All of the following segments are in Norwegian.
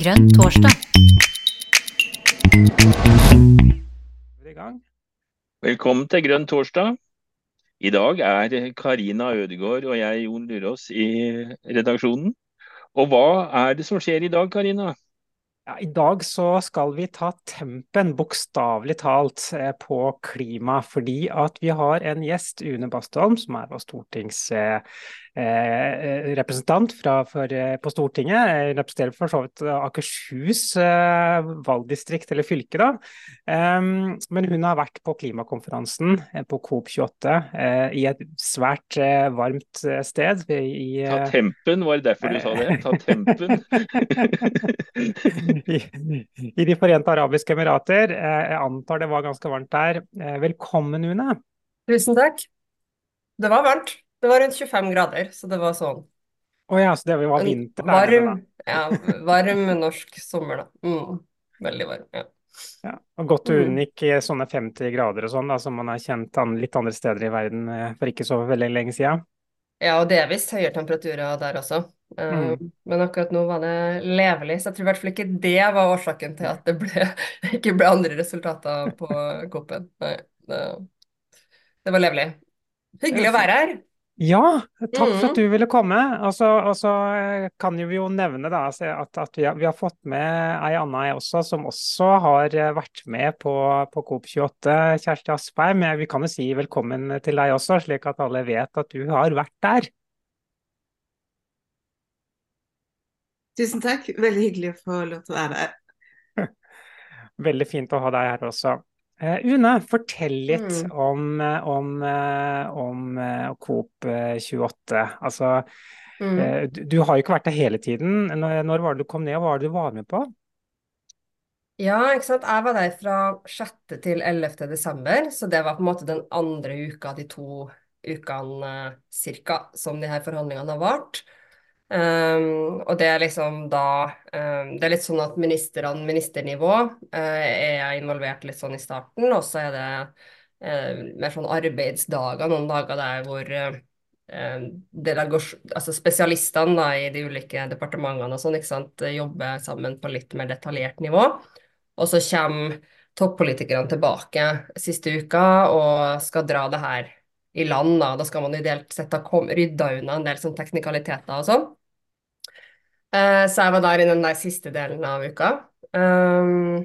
Grønn torsdag. Velkommen til Grønn torsdag. I dag er Karina Ødegaard og jeg, Jon Lurås, i redaksjonen. Og hva er det som skjer i dag, Karina? Ja, I dag så skal vi ta tempen, bokstavelig talt, eh, på klima. Fordi at vi har en gjest, Une Bastholm, som er vår stortingsrepresentant eh, på Stortinget. Jeg representerer for så vidt Akershus eh, valgdistrikt, eller fylke, da. Um, men hun har vært på klimakonferansen eh, på COP28 eh, i et svært eh, varmt sted. I, Ta tempen, var det derfor du sa det? Ta tempen. I, I, De forente arabiske emirater. Jeg antar det var ganske varmt der. Velkommen, Une. Tusen takk. Det var varmt. Det var rundt 25 grader, så det var sånn. Å oh ja, så det var vinter der? Varm, ja, varm norsk sommer, da. Mm, veldig varm. ja. Ja, og Godt du mm. unngikk sånne 50 grader og sånn, da, som man har kjent litt andre steder i verden for ikke så veldig lenge siden. Ja, og det er visst høyere temperaturer der også. Uh, mm. Men akkurat nå var det levelig, så jeg tror i hvert fall ikke det var årsaken til at det ble, ikke ble andre resultater på koppen. Nei, det, det var levelig. Hyggelig å være her. Ja, takk for at mm. du ville komme. Og så altså, kan vi jo nevne da, altså, at, at vi, har, vi, har, fått med ei anna også, som også har eh, vært med på, på COP28. Kjersti Aspheim. vi kan jo si velkommen til deg også, slik at alle vet at du har vært der. Tusen takk. Veldig hyggelig å få lov til å være her. Veldig fint å ha deg her også. Uh, Une, fortell litt mm. om, eh, om, eh, om, Coop 28. Altså, mm. du, du, har jo ikke vært der hele tiden. Når, når, var det du kom ned, og hva var det du var med på? Ja, ikke sant. Jeg var der fra 6. til 11. desember, så det var på en måte den andre uka, de to ukene cirka, som de her forhandlingene har vart. Um, og det er liksom da um, Det er litt sånn at ministerne, ministernivå, uh, er involvert litt sånn i starten, og så er det uh, mer sånn arbeidsdager, noen dager der hvor uh, altså spesialistene da, i de ulike departementene og sånn, ikke sant, jobber sammen på litt mer detaljert nivå. Og så kommer toppolitikerne tilbake siste uka og skal dra det her i land. Da, da skal man ideelt sett ha rydda unna en del sånn teknikaliteter og sånn. Uh, så jeg var der i den der siste delen av uka. Um,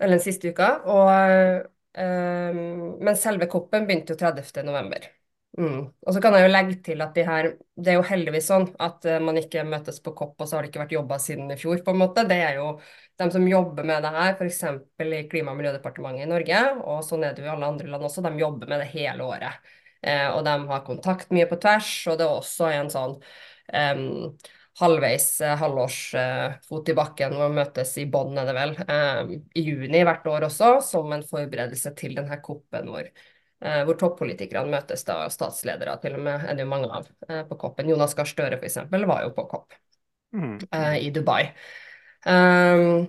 eller den siste uka. Og, um, men selve koppen begynte jo 30. november. Mm. Og så kan jeg jo legge til at de her, det er jo heldigvis sånn at uh, man ikke møtes på kopp, og så har det ikke vært jobba siden i fjor, på en måte. Det er jo de som jobber med det her, f.eks. i Klima- og miljødepartementet i Norge, og sånn er det jo i alle andre land også, de jobber med det hele året. Uh, og de har kontakt mye på tvers, og det er også en sånn um, halvveis eh, halvårsfot i bakken og møtes i Bonn, er det vel, eh, i juni hvert år også, som en forberedelse til denne koppen eh, hvor toppolitikerne møtes, da, statsledere til og med er det jo mange av på koppen. Jonas Gahr Støre f.eks. var jo på kopp mm. i Dubai. Um,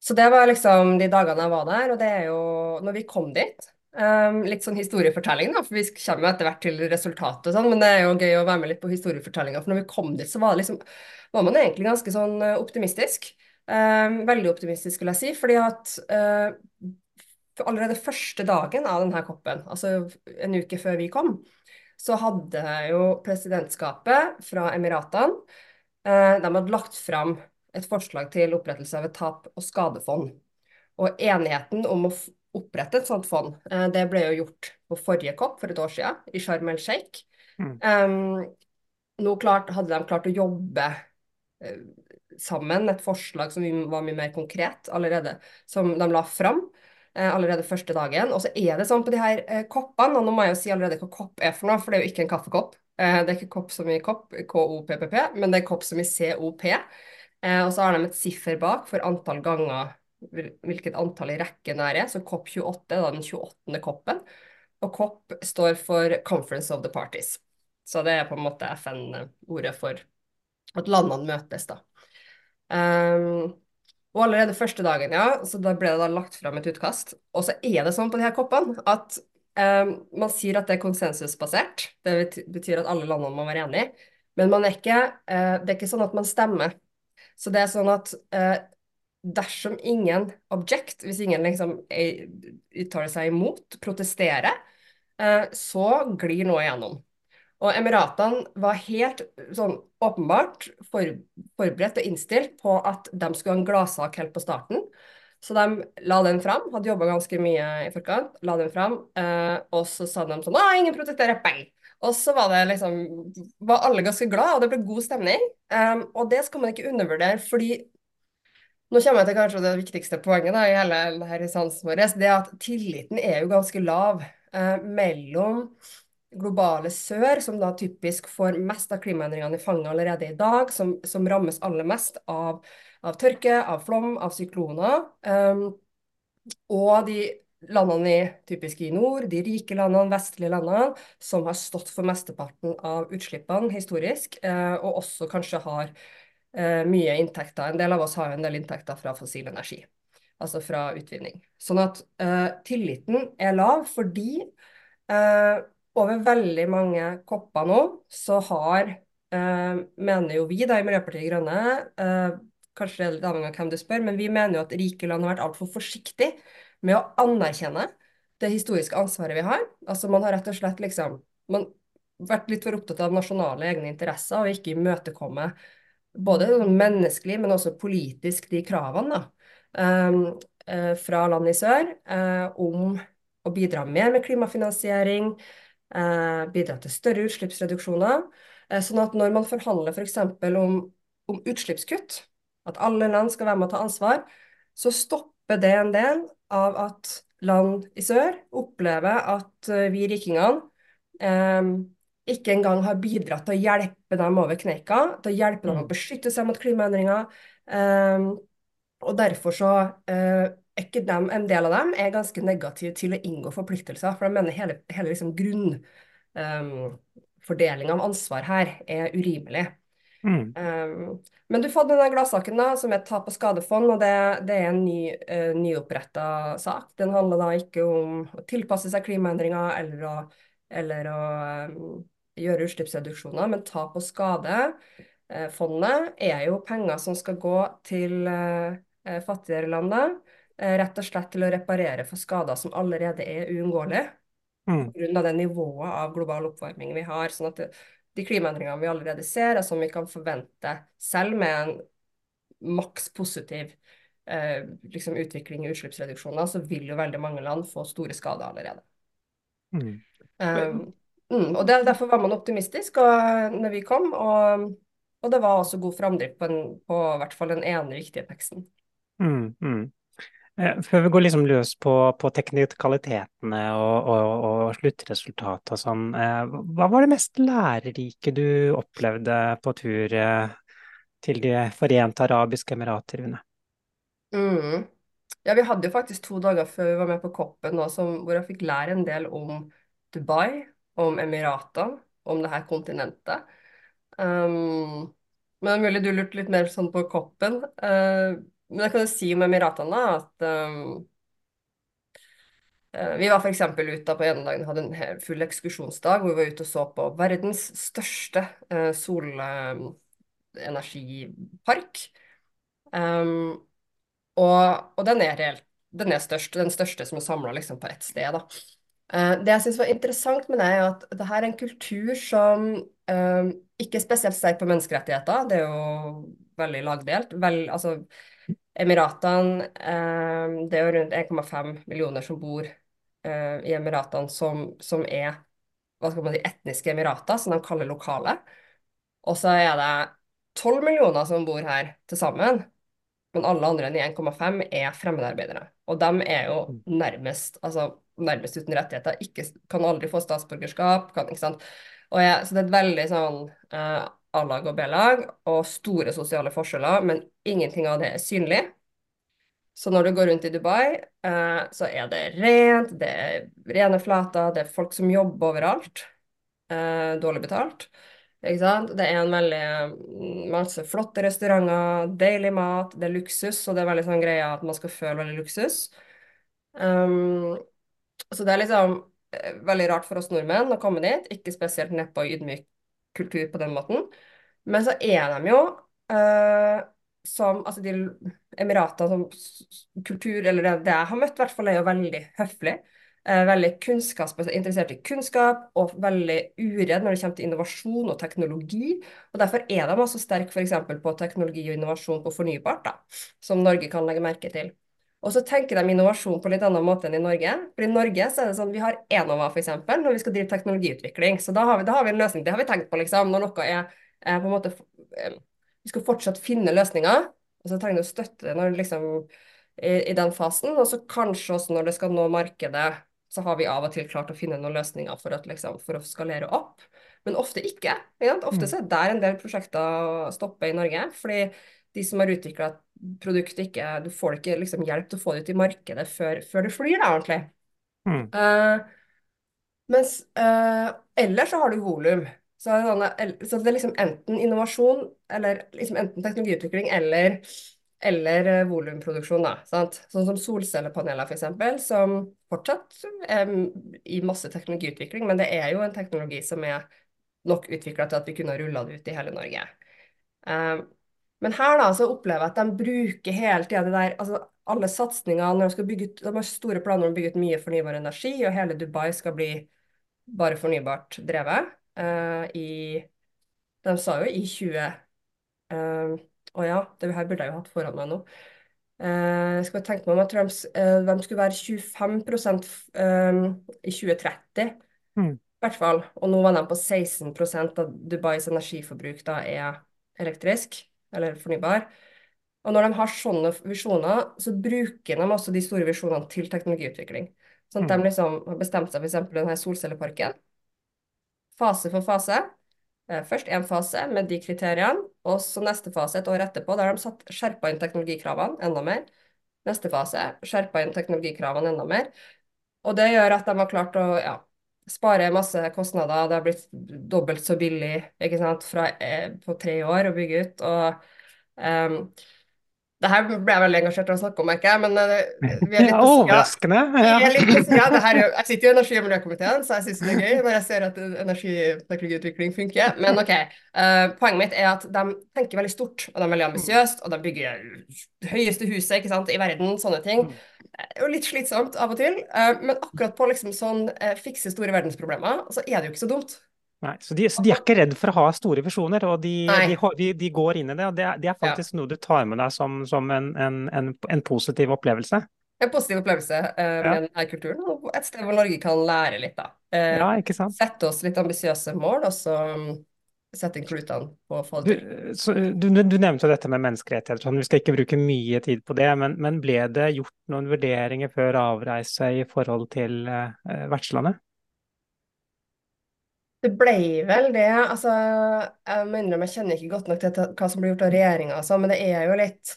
så det var liksom de dagene jeg var der, og det er jo Når vi kom dit Um, litt sånn historiefortelling, da, for vi kommer etter hvert til resultatet sånn, men det er jo gøy å være med litt på historiefortellinga. For når vi kom dit, så var, det liksom, var man egentlig ganske sånn uh, optimistisk. Um, veldig optimistisk, vil jeg si. fordi at uh, allerede første dagen av denne koppen, altså en uke før vi kom, så hadde jo presidentskapet fra Emiratene uh, de hadde lagt fram et forslag til opprettelse av et tap- og skadefond. Og enigheten om å opprette et sånt fond. Eh, det ble jo gjort på forrige kopp for et år siden, i Sharm el Sheikh. Mm. Um, nå klart, hadde de klart å jobbe uh, sammen et forslag som var mye mer konkret allerede, som de la fram uh, allerede første dagen. Og så er det sånn på de her uh, koppene, og nå må jeg jo si allerede hva kopp er for noe, for det er jo ikke en kaffekopp. det er ikke kopp som i kopp, KOPPP, men det er kopp som i COP. og så har de et siffer bak for antall ganger hvilket antall i rekken det er. Så COP28 er da den 28. COP-en. Og COP står for Conference of the Parties. Så det er på en måte FN-ordet for at landene møtes, da. Um, og allerede første dagen, ja, så da ble det da lagt fram et utkast. Og så er det sånn på de her koppene at um, man sier at det er konsensusbasert. Det betyr at alle landene må være enige. Men er ikke, uh, det er ikke sånn at man stemmer. Så det er sånn at eh, dersom ingen object, hvis ingen liksom er- uttaler seg imot, protesterer, eh, så glir noe igjennom. Og Emiratene var helt sånn åpenbart for, forberedt og innstilt på at de skulle ha en gladsak helt på starten. Så de la den fram, hadde jobba ganske mye i forkant, la den fram, eh, og så sa de sånn Å, ingen protesterer, bang! Og så var det liksom Var alle ganske glad, og det ble god stemning. Um, og det skal man ikke undervurdere, fordi nå kommer jeg til kanskje det viktigste poenget da, i hele denne vår. Det er at tilliten er jo ganske lav eh, mellom globale sør, som da typisk får mest av klimaendringene i fanget allerede i dag, som, som rammes aller mest av, av tørke, av flom, av sykloner. Um, og de landene i, typisk i nord, de rike landene, vestlige landene, som har stått for mesteparten av utslippene historisk, eh, og også kanskje har mye inntekter. En del av oss har jo en del inntekter fra fossil energi, altså fra utvinning. Sånn at eh, tilliten er lav fordi eh, over veldig mange kopper nå så har, eh, mener jo vi da i Miljøpartiet De Grønne, eh, kanskje det er litt avhengig av hvem du spør, men vi mener jo at rike land har vært altfor forsiktige med å anerkjenne det historiske ansvaret vi har. Altså man har rett og slett liksom man vært litt for opptatt av nasjonale egne interesser og ikke imøtekomme både sånn menneskelig, men også politisk de kravene da, um, eh, fra land i sør eh, om å bidra mer med klimafinansiering, eh, bidra til større utslippsreduksjoner. Sånn at når man forhandler f.eks. For om, om utslippskutt, at alle land skal være med å ta ansvar, så stopper det en del av at land i sør opplever at vi rikingene eh, ikke engang har bidratt til å hjelpe dem over kneika, til å hjelpe dem å Mm. beskytte seg mot klimaendringer. Um, og derfor så uh, ikke dem, en del av dem er ganske negative til å inngå forpliktelser, for de mener hele, hele liksom grunn um, av ansvar her er urimelig. Mm. Um, men du fått denne gladsaken da, som er tap og skadefond, og det, det er en ny, uh, nyoppretta sak. Den handler da ikke om å tilpasse seg klimaendringer eller å, eller å um, gjøre utslippsreduksjoner, men tap og skade. Uh, fondet er jo penger som skal gå til uh, uh, fattigere land, rett og slett til å reparere for skader som allerede er uunngåelige Mm. pga. det nivået av global oppvarming vi har. sånn at de klimaendringene vi allerede ser, er som vi kan forvente selv med en maks positiv eh, liksom utvikling i utslippsreduksjoner, så vil jo veldig mange land få store skader allerede. Mm. Um, mm, og det, Derfor var man optimistisk og, når vi kom, og, og det var også god framdrift på, en, på hvert fall den ene viktige teksten. Mm, mm. Eh, Før vi går liksom løs på, på teknikalitetene og, og, og sluttresultatet og sånn, eh, hva var det mest lærerike du opplevde på tur eh, til De forente arabiske emirater, Une? Mm. Ja, vi hadde jo faktisk to dager før vi var med på Koppen, som, hvor jeg fikk lære en del om Dubai, om Emiratene, om det her kontinentet. Um, men det er mulig du lurte litt mer sånn på Koppen. Uh, men jeg kan jo si om Emiratene at um, vi var f.eks. ute på ene dagen, hadde en full ekskursjonsdag hvor vi var ute og så på verdens største solenergipark. Um, og, og den er reelt, den er størst, den største som er samla liksom, på ett sted. da. Eh, det jeg syns var interessant med det, er at det her er en kultur som eh, ikke er spesielt sterk på menneskerettigheter. Det er jo veldig lagdelt. Vel, altså, Emiratene eh, Det er jo rundt 1,5 millioner som bor i Emiratene, som, som er hva skal man si, etniske emirater, som de kaller lokale. Og så er det 12 millioner som bor her til sammen. Men alle andre enn i 1,5 er fremmedarbeidere. Og de er jo nærmest, altså, nærmest uten rettigheter. Ikke, kan aldri få statsborgerskap. Kan, jeg, så det er et veldig sånn eh, A-lag og B-lag, og store sosiale forskjeller, men ingenting av det er synlig. Så når du går rundt i Dubai, eh, så er det rent, det er rene flater, det er folk som jobber overalt. Eh, dårlig betalt. Ikke sant? Det er en veldig mm, masse flotte restauranter, deilig mat, det er luksus, og det er veldig sånn greie at man skal føle veldig luksus. Um, så det er liksom eh, veldig rart for oss nordmenn å komme dit, ikke spesielt nedpå ydmyk kultur på den måten. Men så er de jo uh, som altså de Emiratene som kultur, eller det, det jeg har møtt, i hvert fall er jo veldig høflig. Eh, veldig interessert i kunnskap og veldig uredd når det kommer til innovasjon og teknologi. og Derfor er de også sterke f.eks. på teknologi og innovasjon på fornybart, da, som Norge kan legge merke til. Og så tenker de innovasjon på litt annen måte enn i Norge. For i Norge så er det sånn vi har Enova f.eks. når vi skal drive teknologiutvikling. Så da har, vi, da har, vi, en løsning. Det har vi tenkt på, liksom. Når noe er, er på en måte eh, Vi skal fortsatt finne løsninger, og så trenger du støtte når liksom i, i, den fasen. Og så kanskje også når det skal nå markedet, så har vi av og til klart å finne noen løsninger for, at, liksom, for å skalere opp. Men ofte ikke. ikke ofte mm. så er det der en del prosjekter stopper i Norge. fordi de som har utvikla et produkt, ikke, du får ikke liksom, hjelp til å få det ut i markedet før, før det flyr, da, ordentlig. Mm. Uh, mens uh, ellers så har du volum. Så, sånn, så, det er liksom enten innovasjon, eller liksom enten teknologiutvikling, eller, eller uh, volumproduksjon. da, sant? Sånn som solcellepaneler, f.eks., som fortsatt er i masse teknologiutvikling, men det er jo en teknologi som er nok utvikla til at vi kunne rulla det ut i hele Norge. Men her da, så opplever jeg at de bruker hele tida det der altså alle satsingene når de skal bygge ut, de har store planer om å bygge ut mye fornybar energi, og hele Dubai skal bli bare fornybart drevet. Uh, i, de sa jo i 20 uh, Å ja, det her burde jeg jo hatt foran meg nå. Uh, skal bare tenke meg om at Trumps, de, de skulle være 25 um, i 2030. Mm. I hvert fall. Og nå var de på 16% av Dubais energiforbruk da er elektrisk eller fornybar. Og når de har sånne visjoner, så bruker de også de store visjonene til teknologiutvikling. Sånn at mm. de liksom har bestemt seg for f.eks. denne solcelleparken. Fase for fase. Eh, først én fase med de kriteriene, og så neste fase et år etterpå. Der de satt, skjerpa inn teknologikravene enda mer. Neste fase skjerpa inn teknologikravene enda mer. Og det gjør at de har klart å ja, spare masse kostnader. Det har blitt dobbelt så billig ikke sant, Fra, eh, på tre år å bygge ut. og um, det her ble jeg veldig engasjert av å snakke om, ikke men uh, vi er litt ja, Overraskende. Ja. Er litt, ja, her, jeg sitter jo i energi- og miljøkomiteen, så jeg syns det er gøy når jeg ser at energiteknologiutvikling funker. Men ok, uh, poenget mitt er at de tenker veldig stort, og de er veldig ambisiøst, og de bygger det høyeste huset ikke sant, i verden, sånne ting. Det er jo litt slitsomt av og til, uh, men akkurat på liksom sånn uh, fikse store verdensproblemer, så er det jo ikke så dumt. Nei, så de, så de, er ikke redd for å ha store visjoner, og de, de, de, går inn i det. og Det, det er faktisk ja. noe du tar med deg som, som en, en, en, en, positiv opplevelse. En positiv opplevelse uh, med ja. denne kulturen, og et sted hvor Norge kan lære litt. da. Uh, ja, ikke sant? Sette oss litt ambisiøse mål, og så um, sette inn klutene på å få det til. Du, du, du, nevnte dette med menneskerettigheter, sånn. vi skal ikke bruke mye tid på det. Men, men, ble det gjort noen vurderinger før avreise i forhold til uh, vertslandet? Det ble vel det. altså, Jeg mener jeg kjenner ikke godt nok til hva som blir gjort av regjeringa, altså, men det er jo litt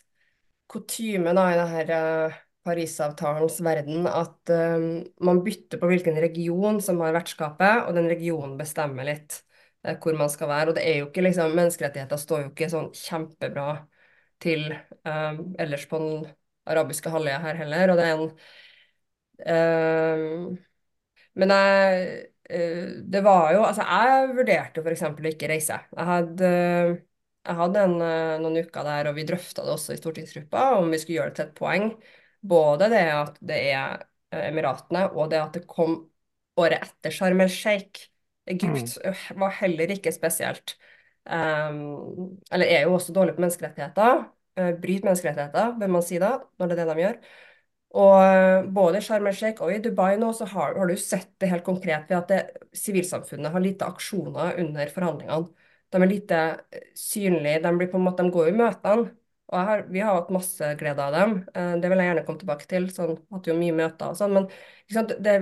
kutyme da, i denne uh, Parisavtalens verden at um, man bytter på hvilken region som har vertskapet, og den regionen bestemmer litt uh, hvor man skal være. Og det er jo ikke liksom, menneskerettigheter står jo ikke sånn kjempebra til um, ellers på den arabiske halvøya her heller. Og det er en um, Men jeg Det var jo Altså, jeg vurderte f.eks. å ikke reise. Jeg hadde, jeg hadde en, noen uker der, og vi drøfta det også i stortingsgruppa, om vi skulle gjøre det til et poeng. Både det at det er Emiratene, og det at det kom året etter Sharm el Sheikh. Egypt mm. var heller ikke spesielt. Um, eller er jo også dårlig på menneskerettigheter. Bryter menneskerettigheter, bør man si da, når det er det de gjør. Og uh, både i Sharm el Sheikh og i Dubai nå så har, har, du sett det helt konkret ved at sivilsamfunnet har lite aksjoner under forhandlingene. De er lite eh, synlige. De, blir på en måte, de går i møtene. Og har, vi har hatt masse glede av dem. Uh, det vil jeg gjerne komme tilbake til. sånn, Hatt jo mye møter og sånn. Men det,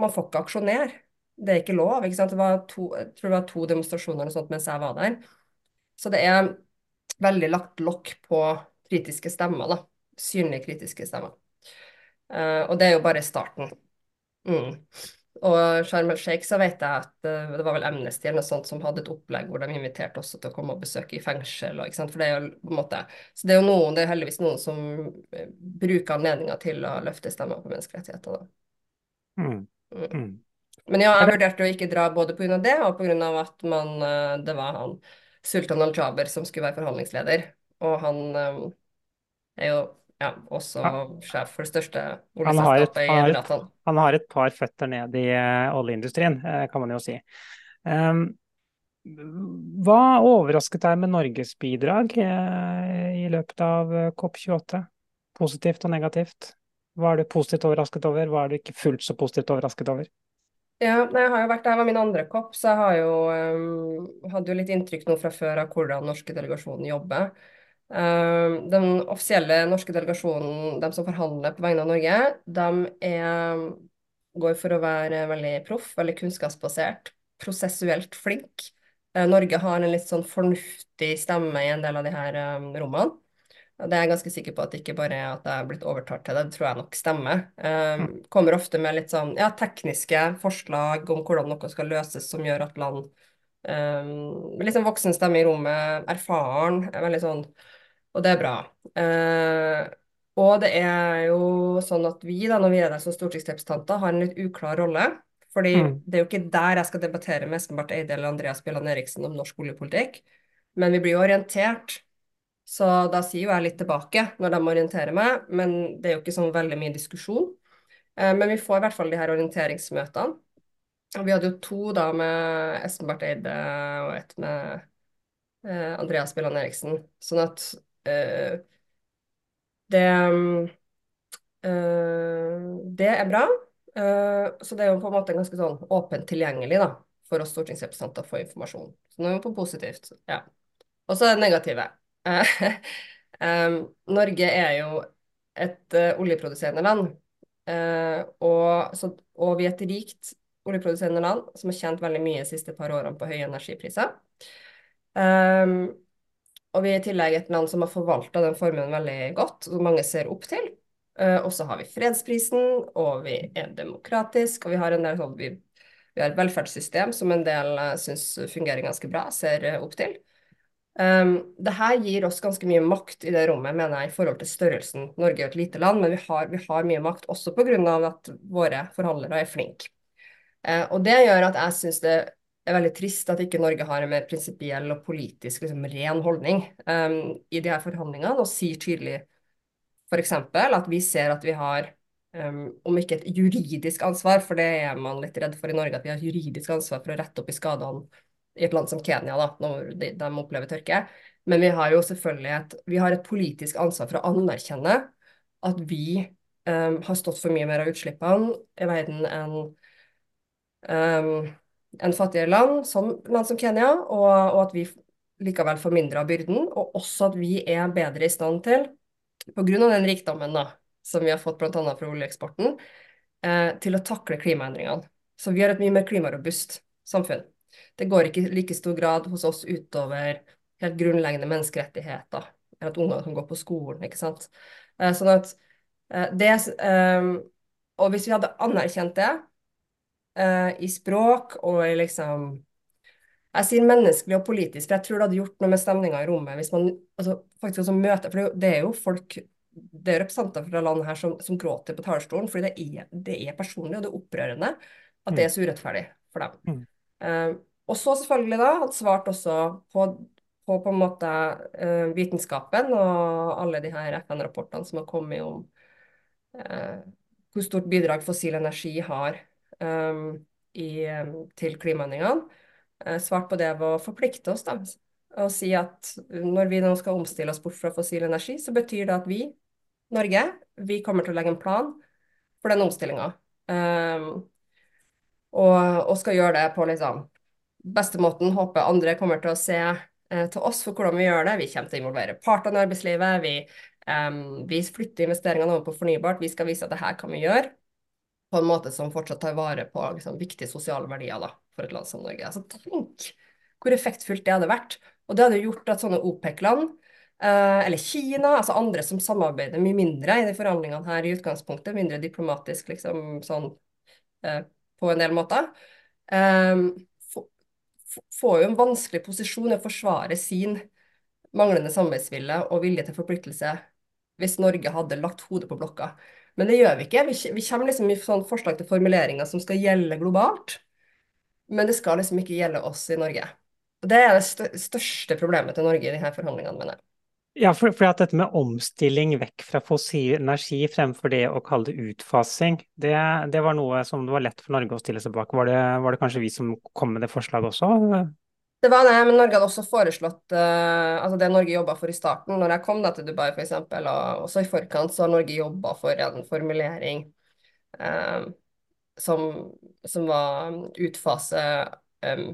man får ikke aksjonere. Det er ikke lov. ikke sant? Det var to, jeg tror det var to demonstrasjoner og sånt mens jeg var der. Så det er veldig lagt lokk på kritiske stemmer. da. Synlige kritiske stemmer. Uh, og det er jo bare starten. Mm. Og Sharm el Sheikh så vet jeg at uh, det var vel Amnesty eller noe sånt som hadde et opplegg hvor de inviterte også til å komme og besøke i fengsel. Og, For det er jo på en måte, så det er jo noen, det er heldigvis noen som uh, bruker anledninga til å løfte stemmer på menneskerettigheter. Mm. Mm. mm. Men ja, jeg vurderte å ikke dra både pga. det og pga. at man, eh, det var han Sultan al-Jaber som skulle være forhandlingsleder. og han er jo ja, også sjef for det største oljeselskapet i Emiratene. han har et par føtter ned i eh, oljeindustrien, eh, kan man jo si. Um, hva overrasket deg med Norges bidrag eh, i løpet av eh, COP28? Positivt og negativt? Hva er du positivt overrasket over, hva er du ikke fullt så positivt overrasket over? Ja, nei, jeg har jo vært, Det her var min andre kopp, så jeg har jo, um, hadde jo litt inntrykk nå fra før av hvordan norske delegasjonen jobber. Um, den offisielle norske delegasjonen, de som forhandler på vegne av Norge, de er, går for å være veldig proff, veldig kunnskapsbasert, prosessuelt flink. Eh, Norge har en litt sånn fornuftig stemme i en del av de her um, rommene. Det er jeg ganske sikker på at det ikke bare er at jeg er blitt overtalt til det, det tror jeg nok stemmer. Um, kommer ofte med litt sånn ja, tekniske forslag om hvordan noe skal løses som gjør at land um, Litt sånn voksen stemme i rommet, erfaren, er veldig sånn Og det er bra. Eh, og det er jo sånn at vi, da, når vi er der som stortingsrepresentanter, har en litt uklar rolle. Fordi Mm. det er jo ikke der jeg skal debattere med Espen Barth Eide eller Andreas Bjelland Eriksen om norsk oljepolitikk. Men vi blir jo orientert så da sier jo jeg litt tilbake når de orienterer meg, men det er jo ikke sånn veldig mye diskusjon. Eh, men vi får i hvert fall de her orienteringsmøtene. Og vi hadde jo to da med Espen Barth Eide og et med eh, Andreas Bjelland Eriksen. Sånn at det eh, Det er bra. Eh, så det er jo på en måte ganske sånn åpent tilgjengelig da, for oss stortingsrepresentanter å få informasjon. Så nå er vi på positivt. Ja. Og så det negative. Eh, Norge er jo et eh, oljeproduserende land. Eh, og, så, og vi er et rikt oljeproduserende land som har tjent veldig mye de siste par årene på høye energipriser. Em, og vi er i tillegg et land som har forvalta den formuen veldig godt, som mange ser opp til. Uh, og så har vi fredsprisen, og vi er demokratisk, og vi har en del sånn vi, vi har et velferdssystem som en del uh, syns fungerer ganske bra, ser uh, opp til. Um, det her gir oss ganske mye makt i det rommet, mener jeg, i forhold til størrelsen. Norge er et lite land, men vi har, vi har mye makt også pga. at våre forhandlere er flinke. Uh, og det gjør at jeg syns det er veldig trist at ikke Norge har en mer prinsipiell og politisk liksom, ren holdning um, i de her forhandlingene, og sier tydelig f.eks. at vi ser at vi har, um, om ikke et juridisk ansvar, for det er man litt redd for i Norge, at vi har et juridisk ansvar for å rette opp i skadene i et land som Kenya, da, når de, de opplever tørke. Men vi har jo selvfølgelig et, har et politisk ansvar for å anerkjenne at vi um, har stått for mye mer av utslippene i verden enn enn fattigere land, som land som Kenya, og, og at vi likevel får mindre av byrden, og også at vi er bedre i stand til, av den rikdommen da, som vi har fått bl.a. fra oljeeksporten, eh, til å takle klimaendringene. Så vi har et mye mer klimarobust samfunn. Det går ikke i like stor grad hos oss utover helt grunnleggende menneskerettigheter, eller at unger kan gå på skolen, ikke sant. Eh, sånn at eh, det eh, Og hvis vi hadde anerkjent det eh, i språk og i liksom Jeg sier menneskelig og politisk, for jeg tror det hadde gjort noe med stemninga i rommet hvis man altså, faktisk også møter For det er jo- folk det er representanter fra land her som, som gråter på talerstolen, fordi det er, det er personlig og det er opprørende at det er så urettferdig for dem. Mm. Eh, og så selvfølgelig da, at svart også på, på på en måte eh, vitenskapen og alle de her FN-rapportene som har kommet om eh, hvor stort bidrag fossil energi har i, til klimaendringene. Eh, svart på det ved å forplikte oss da, og si at når vi nå skal omstille oss bort fra fossil energi, så betyr det at vi, Norge, vi kommer til å legge en plan for den omstillinga. og, og skal gjøre det på liksom beste måten. Håper andre kommer til å se eh, til oss for hvordan vi gjør det. Vi kommer til å involvere partene i arbeidslivet. Vi, um, vi flytter investeringene over på fornybart. Vi skal vise at det her kan vi gjøre på en måte som fortsatt tar vare på liksom, viktige sosiale verdier da, for et land som Norge. Altså, tenk hvor effektfullt det hadde vært. Og det hadde gjort at sånne OPEC-land, eh, eller Kina, altså andre som samarbeider mye mindre i de forhandlingene her i utgangspunktet, mindre diplomatisk liksom sånn eh, på en del måter, eh, få- få- får jo en vanskelig posisjon i å forsvare sin manglende samarbeidsvilje og vilje til forpliktelse hvis Norge hadde lagt hodet på blokka. Men det gjør vi ikke. Vi, vi kommer liksom i sånn forslag til formuleringer som skal gjelde globalt, men det skal liksom ikke gjelde oss i Norge. Og Det er det største problemet til Norge i disse forhandlingene, mener jeg. Ja, for, for at dette med omstilling vekk fra fossil energi fremfor det å kalle det utfasing, det, det var noe som det var lett for Norge å stille seg bak. Var det, var det kanskje vi som kom med det forslaget også? Det var det, men Norge hadde også foreslått uh, altså det Norge jobba for i starten, når jeg kom da til Dubai f.eks., og også i forkant, så har Norge jobba for en formulering uh, som, som, var utfase um,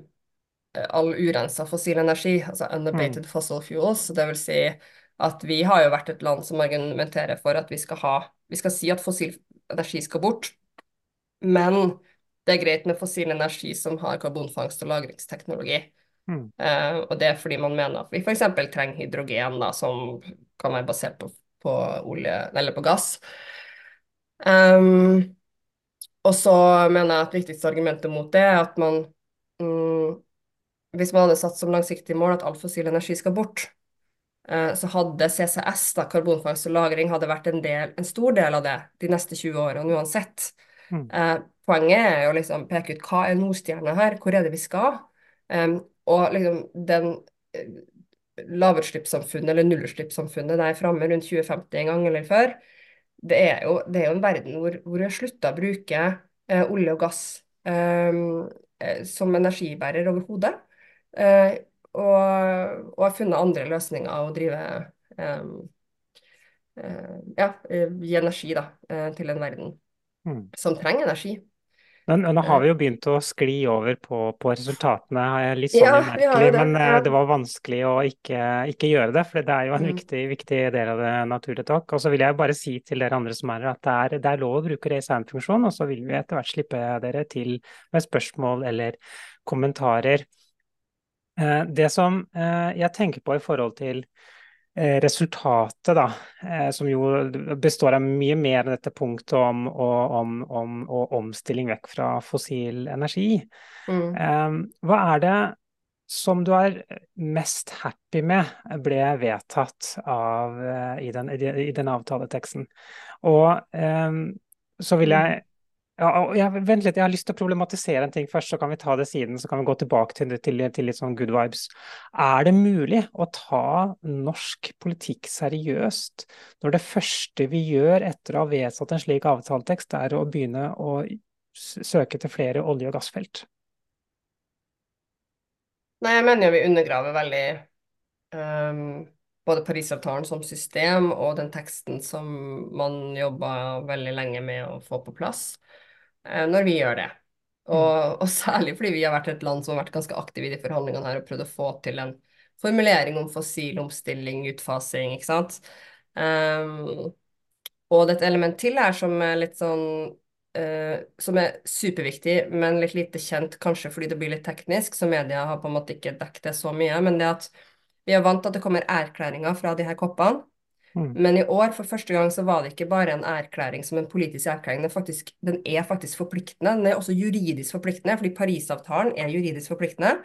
all urensa fossil energi, altså unabated mm. fossil fuels. Det vil si at vi har jo vært et land som argumenterer for at vi skal ha Vi skal si at fossil energi skal bort, men det er greit med fossil energi som har karbonfangst- og lagringsteknologi. Mm. Uh, og det er fordi man mener at vi f.eks. trenger hydrogen, da, som kan være basert på, på olje, eller på gass. Um, og så mener jeg at viktigste argumentet mot det er at man um, hvis man hadde satt som langsiktig mål at all fossil energi skal bort, eh, så hadde CCS, da, karbonfangst og -lagring, hadde vært en, del, en, stor del av det de neste 20 årene uansett. Mm. Eh, poenget er jo liksom peke ut hva er Nordstjerna her, hvor er det vi skal? Um, og liksom den eh, lavutslippssamfunnet eller nullutslippssamfunnet der framme rundt 2050 en gang eller før, det er jo, det er jo en verden hvor, hvor vi har slutta å bruke eh, olje og gass eh, som energibærer overhodet. Eh, og, og, har funnet andre løsninger å drive um, uh, Ja, gi energi da, uh, til en verden mm. som trenger energi. Men nå har vi jo begynt å skli over på, på resultatene, litt sånn ja, umerkelig. Det, men ja. det var vanskelig å ikke, ikke, gjøre det, for det er jo en mm. viktig, viktig, del av det naturlige talk. Og så vil jeg bare si til dere andre som er her, at det er, det er lov å bruke raise hand-funksjon, og så vil vi etter hvert slippe dere til med spørsmål eller kommentarer. Eh, det som eh, jeg tenker på i forhold til eh, resultatet, da, som jo består av mye mer enn dette punktet om, om, om, om omstilling vekk fra fossil energi. Mm. Hva er det som du er mest happy med ble vedtatt av, i, den, i den avtaleteksten? Og så vil jeg ja, jeg, vent litt, jeg har lyst til å problematisere en ting først, så kan vi ta det siden. Så kan vi gå tilbake til, til, til litt sånn good vibes. Er det mulig å ta norsk politikk seriøst når det første vi gjør etter å ha vedtatt en slik avtaletekst, er å begynne å søke til flere olje- og gassfelt? Nei, jeg mener jo vi undergraver veldig um, både Parisavtalen som system og den teksten som man jobba veldig lenge med å få på plass. Eh, når vi gjør det. Og, mm. og, særlig fordi vi har vært et land som har vært ganske aktive i de forhandlingene her og prøvd å få til en formulering om fossil omstilling, utfasing, ikke sant. Um, og det er et element til her som er litt sånn uh, Som er superviktig, men litt lite kjent, kanskje fordi det blir litt teknisk, så media har på en måte ikke dekket det så mye. Men det at vi er vant til at det kommer erklæringer fra de her koppene. Mm. Men i år, for første gang, så var det ikke bare en erklæring som en politisk erklæring. Den, faktisk, den er faktisk forpliktende. Den er også juridisk forpliktende, fordi Parisavtalen er juridisk forpliktende.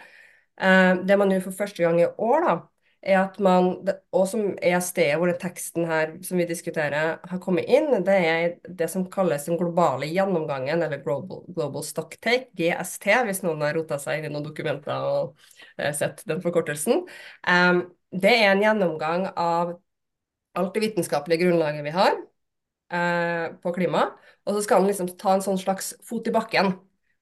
Eh, det man gjør for første gang i år, da, er at man, og som er stedet hvor den teksten her som vi diskuterer, har kommet inn, det er det som kalles den globale gjennomgangen, eller Global, Global Stocktake, GST, hvis noen har rota seg inn i noen dokumenter og eh, sett den forkortelsen. Um, det er en gjennomgang av alt det vitenskapelige grunnlaget vi har eh, på klima, og så skal han liksom ta en sånn slags fot i bakken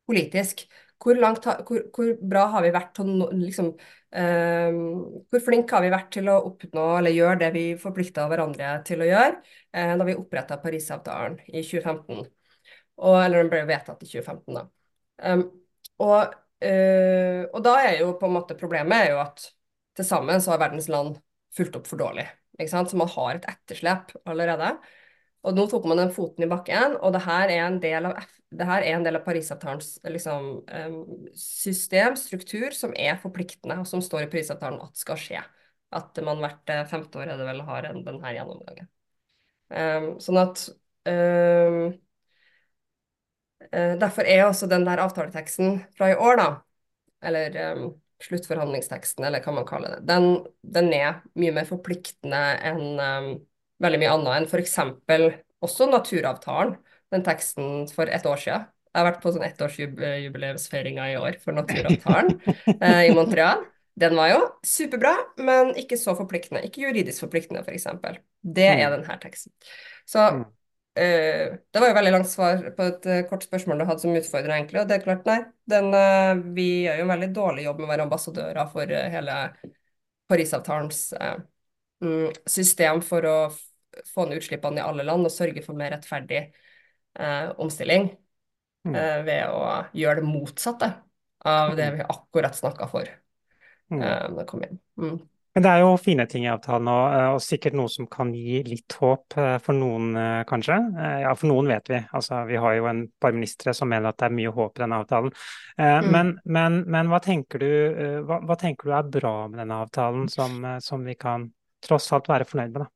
politisk. Hvor, langt, hvor, hvor bra har vi vært til liksom, eh, Hvor flinke har vi vært til å oppnå eller gjøre det vi forplikta hverandre til å gjøre eh, da vi oppretta Parisavtalen i 2015? Og, eller den ble vedtatt i 2015, da. Um, og, uh, og da er jo på en måte problemet er jo at til sammen så har verdens land fulgt opp for dårlig. Så man har et etterslep allerede. Og nå tok man den foten i bakken, og det her er en del av, av Parisavtalens liksom, system, struktur, som er forpliktende, og som står i Parisavtalen at skal skje. At man hvert eh, femte år er det vel har en, denne gjennomgangen. Um, sånn at um, Derfor er også den der avtaleteksten fra i år, da, eller um, sluttforhandlingsteksten, eller hva man kaller det, den, den er mye mer forpliktende enn um, veldig mye annet enn f.eks. også naturavtalen, den teksten for et år siden. Jeg har vært på sånn ettårsjubileumsfeiringa i år for naturavtalen eh, i Montreal. Den var jo superbra, men ikke så forpliktende. Ikke juridisk forpliktende, f.eks. Det er Mm. denne teksten. Så Mm. eh, det var jo veldig langt svar på et uh, kort spørsmål du hadde som utfordrer, egentlig. Og det er klart, nei. Den, uh, vi gjør jo en veldig dårlig jobb med å være ambassadører for hele Parisavtalens mm, system for å få ned utslippene i alle land og sørge for mer rettferdig omstilling Mm. ved å gjøre det motsatte av det vi akkurat snakka for Mm. kom inn. Mm. Men det er jo fine ting i avtalen, og, eh, og sikkert noe som kan gi litt håp eh, for noen, eh, kanskje. Ja, for noen vet vi. Altså, vi har jo en par ministre som mener at det er mye håp i denne avtalen. Mm. Men, men, men hva tenker du, hva, hva tenker du er bra med denne avtalen, som, som vi kan tross alt være fornøyd med, da?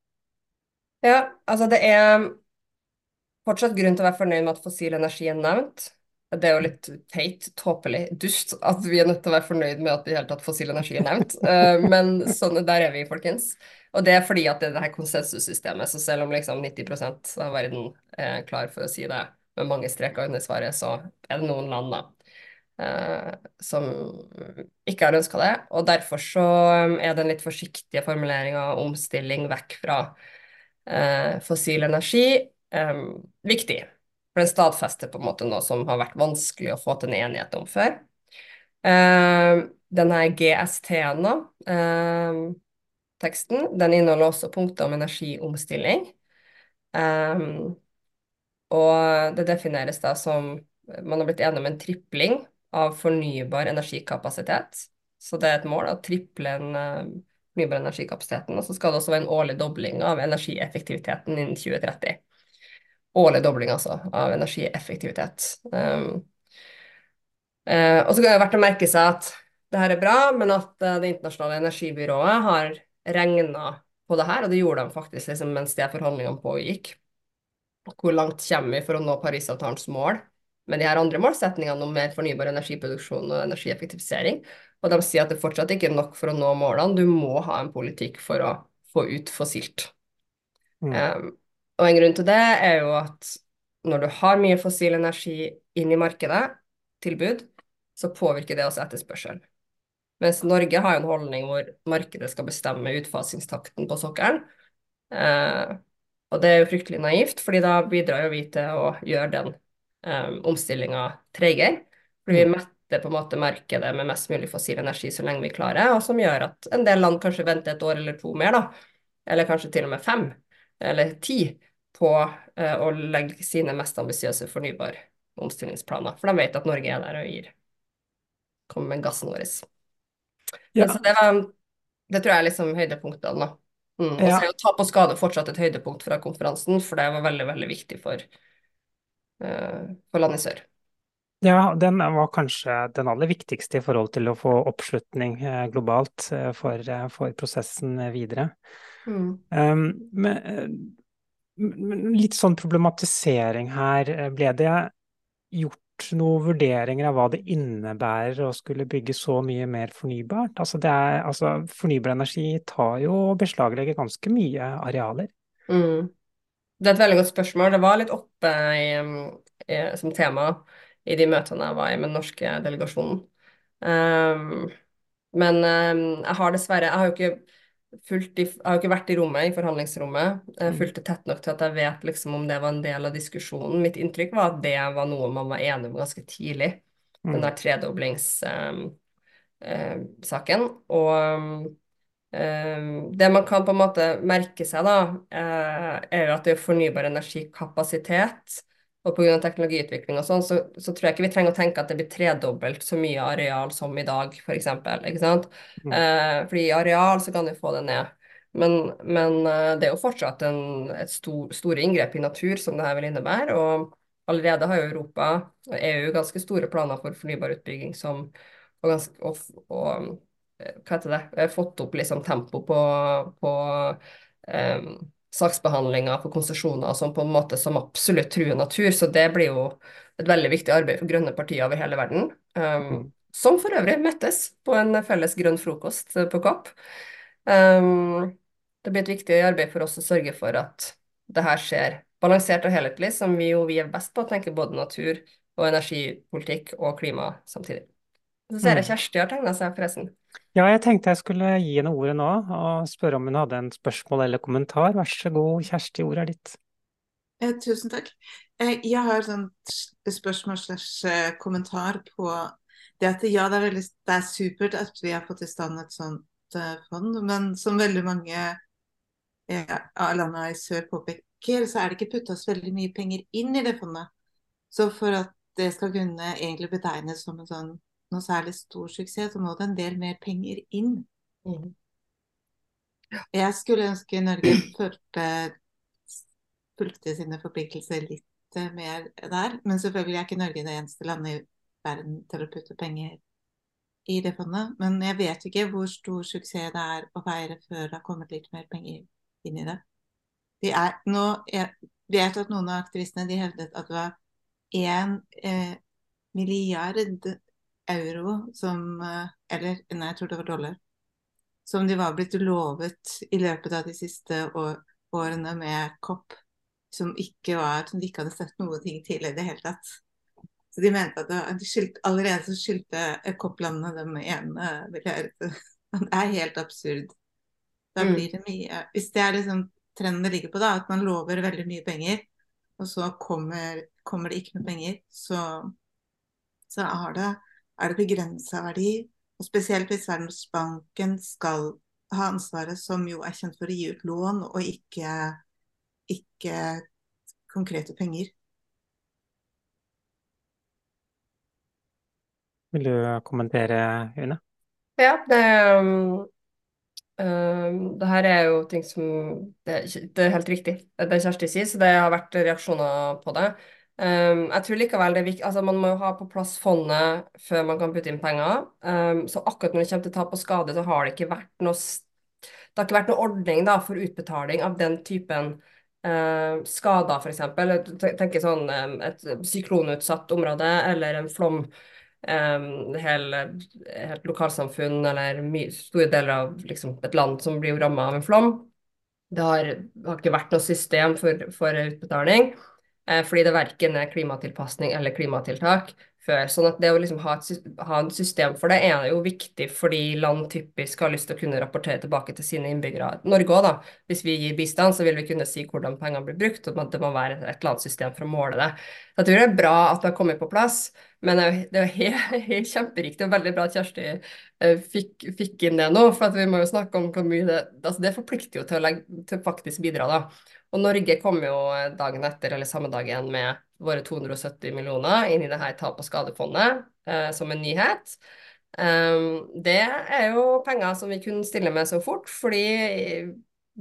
Ja, altså det er fortsatt grunn til å være fornøyd med at fossil energi er nevnt. Det er jo litt teit, tåpelig, dust at vi er nødt til å være fornøyd med at i hele tatt fossil energi er nevnt. Eh, Men sånn, der er vi, folkens. Og det er fordi at det er det her konsensussystemet. Så selv om liksom 90 av verden er klar for å si det med mange streker under svaret, så er det noen land da eh, som ikke har ønska det. Og derfor så er den litt forsiktige formuleringa omstilling vekk fra eh, fossil energi eh, viktig. For den stadfester på en måte noe som har vært vanskelig å få til en enighet om før. Uh, denne GST-en, da, eh, teksten, den inneholder også punkter om energiomstilling. Um, og det defineres da som Man har blitt enig om en tripling av fornybar energikapasitet. Så det er et mål å triple den uh, fornybare energikapasiteten. Og så skal det også være en årlig dobling av energieffektiviteten innen 2030. Årlig dobling, altså, av energieffektivitet. Um, uh, og så kan det være verdt å merke seg at det her er bra, men at uh, Det internasjonale energibyrået har regna på det her, og det gjorde de faktisk liksom, mens de forhandlingene pågikk. Hvor langt kommer vi for å nå Parisavtalens mål med de her andre målsetningene om mer fornybar energiproduksjon og energieffektivisering? Og de sier at det fortsatt ikke er nok for å nå målene, du må ha en politikk for å få ut fossilt. Mm. Um, og en grunn til det er jo at når du har mye fossil energi inn i markedet, tilbud, så påvirker det også etterspørsel. Mens Norge har en holdning hvor markedet skal bestemme utfasingstakten på sokkelen. Eh, og det er jo fryktelig naivt, fordi da bidrar jo vi til å gjøre den um, omstillinga tregere. Fordi vi metter på en måte markedet med mest mulig fossil energi så lenge vi klarer, og som gjør at en del land kanskje venter et år eller to mer, da. Eller kanskje til og med fem eller tid, på eh, å legge sine mest ambisiøse fornybare omstillingsplaner. For de vet at Norge er der og gir kommer med gassen vår. Ja. Så det var Det tror jeg er liksom høydepunktene. Mm. Og så Ja. jo tap og skade fortsatt et høydepunkt fra konferansen, for det var veldig, veldig viktig for, eh, for landet i sør. Ja, den var kanskje den aller viktigste i forhold til å få oppslutning eh, globalt for, for prosessen videre. Mm. Um, men, men litt sånn problematisering her. eh, Ble det gjort noen vurderinger av hva det innebærer å skulle bygge så mye mer fornybart? Altså, det er, altså fornybar energi tar jo og beslaglegger ganske mye arealer. Mm. Det er et veldig godt spørsmål. Det var litt oppe i, i, som tema i de møtene jeg var i med den norske delegasjonen. Um, men um, jeg har dessverre Jeg har jo ikke, fulgt i, jeg har jo ikke vært i rommet, i forhandlingsrommet. Jeg Mm. fulgte tett nok til at jeg vet liksom om det var en del av diskusjonen. Mitt inntrykk var at det var noe man var enig om ganske tidlig. Den Mm. der tredoblingssaken. Um, og um, Um, det man kan på en måte merke seg, da, uh, er jo at det er fornybar energikapasitet. Og pga. teknologiutvikling og sånn, så, så, tror jeg ikke vi trenger å tenke at det blir tredobbelt så mye areal som i dag, f.eks. Ikke sant? Mm. Uh, fordi i areal så kan du få det ned. Men, men uh, det er jo fortsatt en, et stor, store inngrep i natur som det her vil innebære. Og allerede har jo Europa og EU ganske store planer for fornybar utbygging som, og, ganske, og, og hva heter det, fått opp liksom tempo på, på um, saksbehandlinga på konsesjoner som på en måte som absolutt truer natur. Så det blir jo et veldig viktig arbeid for grønne partier over hele verden. Um, som for øvrig møttes på en felles grønn frokost på Kapp. Um, det blir et viktig arbeid for oss å sørge for at det her skjer balansert og helhetlig, som vi jo vi er best på å tenke både natur og energipolitikk og klima samtidig. Så ser jeg Mm. Kjersti har tegna seg, forresten. Ja, jeg tenkte jeg skulle gi henne ordet nå og spørre om hun hadde en spørsmål eller kommentar. Vær så god, Kjersti, ordet er ditt. Eh, tusen takk. Eh, jeg har et spørsmål slash eh, kommentar på det at ja, det er, veldig, det er supert at vi har fått i stand et sånt eh, fond, men som veldig mange eh, av landene i sør påpeker, så er det ikke putta så veldig mye penger inn i det fondet. Så for at det skal kunne egentlig betegnes som en sånn noe særlig stor suksess, så må det en del mer penger inn. Mm. Jeg skulle ønske Norge fulgte, fulgte sine forpliktelser litt eh, mer der. Men selvfølgelig er ikke Norge det eneste landet i verden til å putte penger i det fondet. Men jeg vet ikke hvor stor suksess det er å feire før det har kommet litt mer penger inn i det. De er, nå, jeg vet at noen av aktivistene de hevdet at det var én eh, milliard euro som eh, Eller nei, jeg tror det var dollar. Som de var blitt lovet i løpet av de siste år, årene med COP. Som ikke var Som de ikke hadde sett noe ting til i det hele tatt. Så de mente at det, de allerede så skyldte COP-landene dem igjen milliard. Det er helt absurd. Da Mm. blir det mye Hvis det er liksom trenden det ligger på, da, at man lover veldig mye penger, og så kommer, kommer det ikke noe penger, så, så har det, er det begrensa verdi. Og spesielt hvis Verdensbanken skal ha ansvaret, som jo er kjent for å gi ut lån, og ikke, ikke konkrete penger. Vil du kommentere, Une? Ja, det, um, um, det her er jo ting som Det, er det er helt riktig, det Kjersti sier, så det har vært reaksjoner på det. Um, jeg tror likevel det er viktig altså Man må jo ha på plass fondet før man kan putte inn penger. Um, så akkurat når det kommer til tap og skade, så har det ikke vært noe det har ikke vært noe ordning da, for utbetaling av den typen uh, skader, f.eks. Tenk sånn um, et syklonutsatt område eller en flom. Um, hele, helt lokalsamfunn eller store deler av liksom, et land som blir ramma av en flom. Det har, har ikke vært noe system for, for utbetaling, fordi det verken er klimatilpasning eller klimatiltak før. Sånn at det å liksom ha, et, ha en system for det er jo viktig, fordi land typisk har lyst til å kunne rapportere tilbake til sine innbyggere. Norge òg, da. Hvis vi gir bistand, så vil vi kunne si hvordan pengene blir brukt, og at det må være et eller annet system for å måle det. Så jeg tror det er bra at det har kommet på plass, men det er jo- helt, helt kjemperiktig og veldig bra at Kjersti eh, fikk, fikk inn det nå, for vi må jo snakke om hvor mye det altså Det forplikter jo til å, legge, til faktisk bidra, da. Og Norge kom jo dagen etter, eller samme dag igjen, med våre 270 millioner inn i det her tap- og skadefondet eh, som en nyhet. Um, det er jo penger som vi kunne stille med så fort, fordi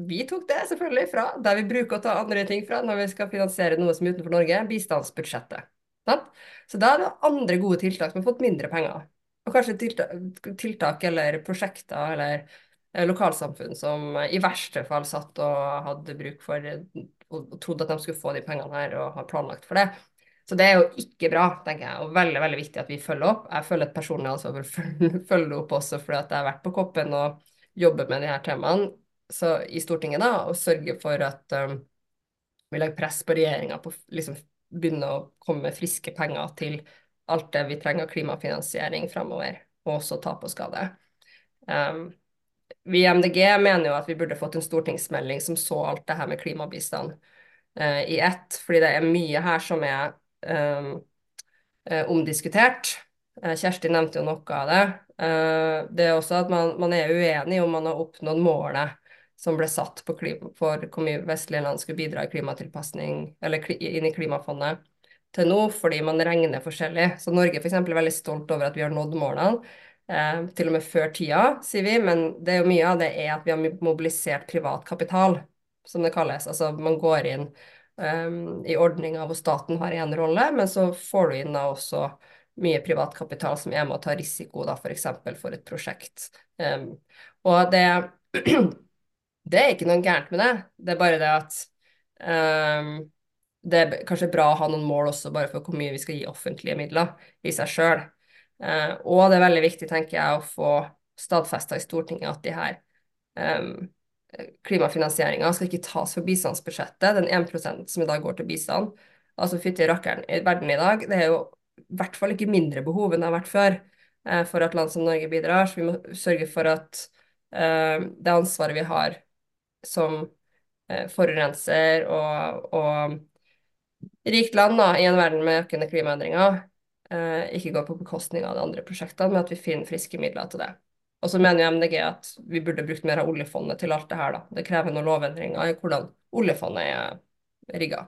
vi tok det selvfølgelig fra der vi bruker å ta andre ting fra når vi skal finansiere noe som er utenfor Norge, bistandsbudsjettet. Sant? Så da er det andre gode tiltak som har fått mindre penger. Og kanskje tiltak, tiltak eller prosjekter eller lokalsamfunn som i verste fall satt og hadde bruk for og trodde at de skulle få de pengene her og har planlagt for det. Så det er jo ikke bra, tenker jeg, og veldig veldig viktig at vi følger opp. Jeg føler et personlig ansvar for å følge, opp også fordi at jeg har vært på Koppen og jobber med de her temaene så, i Stortinget da, og sørger for at um, vi legger press på regjeringa på liksom, begynne å komme med friske penger til alt det vi trenger av klimafinansiering fremover, og også tap og skade. Um, vi i MDG mener jo at vi burde fått en stortingsmelding som så alt det her med klimabistand uh, i ett, fordi det er mye her som er um, omdiskutert. Uh, Kjersti nevnte jo noe av det. det er også at man, man er uenig om man har oppnådd målet som ble satt for hvor mye vestlige land skulle bidra i klimatilpasning, eller inn i klimafondet til nå, fordi man regner forskjellig. Så Norge eksempel, er veldig stolt over at vi har nådd målene, eh, til og med før tida, sier vi. Men det er jo mye av det er at vi har mobilisert privat kapital, som det kalles. Altså man går inn um, i ordninga hvor staten har én rolle, men så får du inn da også mye privat kapital som er med å ta risiko, da, f.eks. For, for et prosjekt. Um, og det det er ikke noe gærent med det. Det er bare det at um, det er kanskje bra å ha noen mål også, bare for hvor mye vi skal gi offentlige midler i seg sjøl. Uh, og det er veldig viktig, tenker jeg, å få stadfesta i Stortinget at de her um, klimafinansieringa skal ikke tas for bistandsbudsjettet, den 1% som i dag går til bistand. Altså fytti rakkeren, i verden i dag, det er jo i hvert fall ikke mindre behov enn det har vært før. eh, for at land som Norge bidrar. Så vi må sørge for at eh, det ansvaret vi har som eh, forurenser og, og rikt land da, i en verden med økende klimaendringer, eh, ikke går på bekostning av de andre prosjektene, men at vi finner friske midler til det. Og så mener jo MDG at vi burde brukt mer av oljefondet til alt det her, da. Det krever noen lovendringer i hvordan oljefondet er rigga.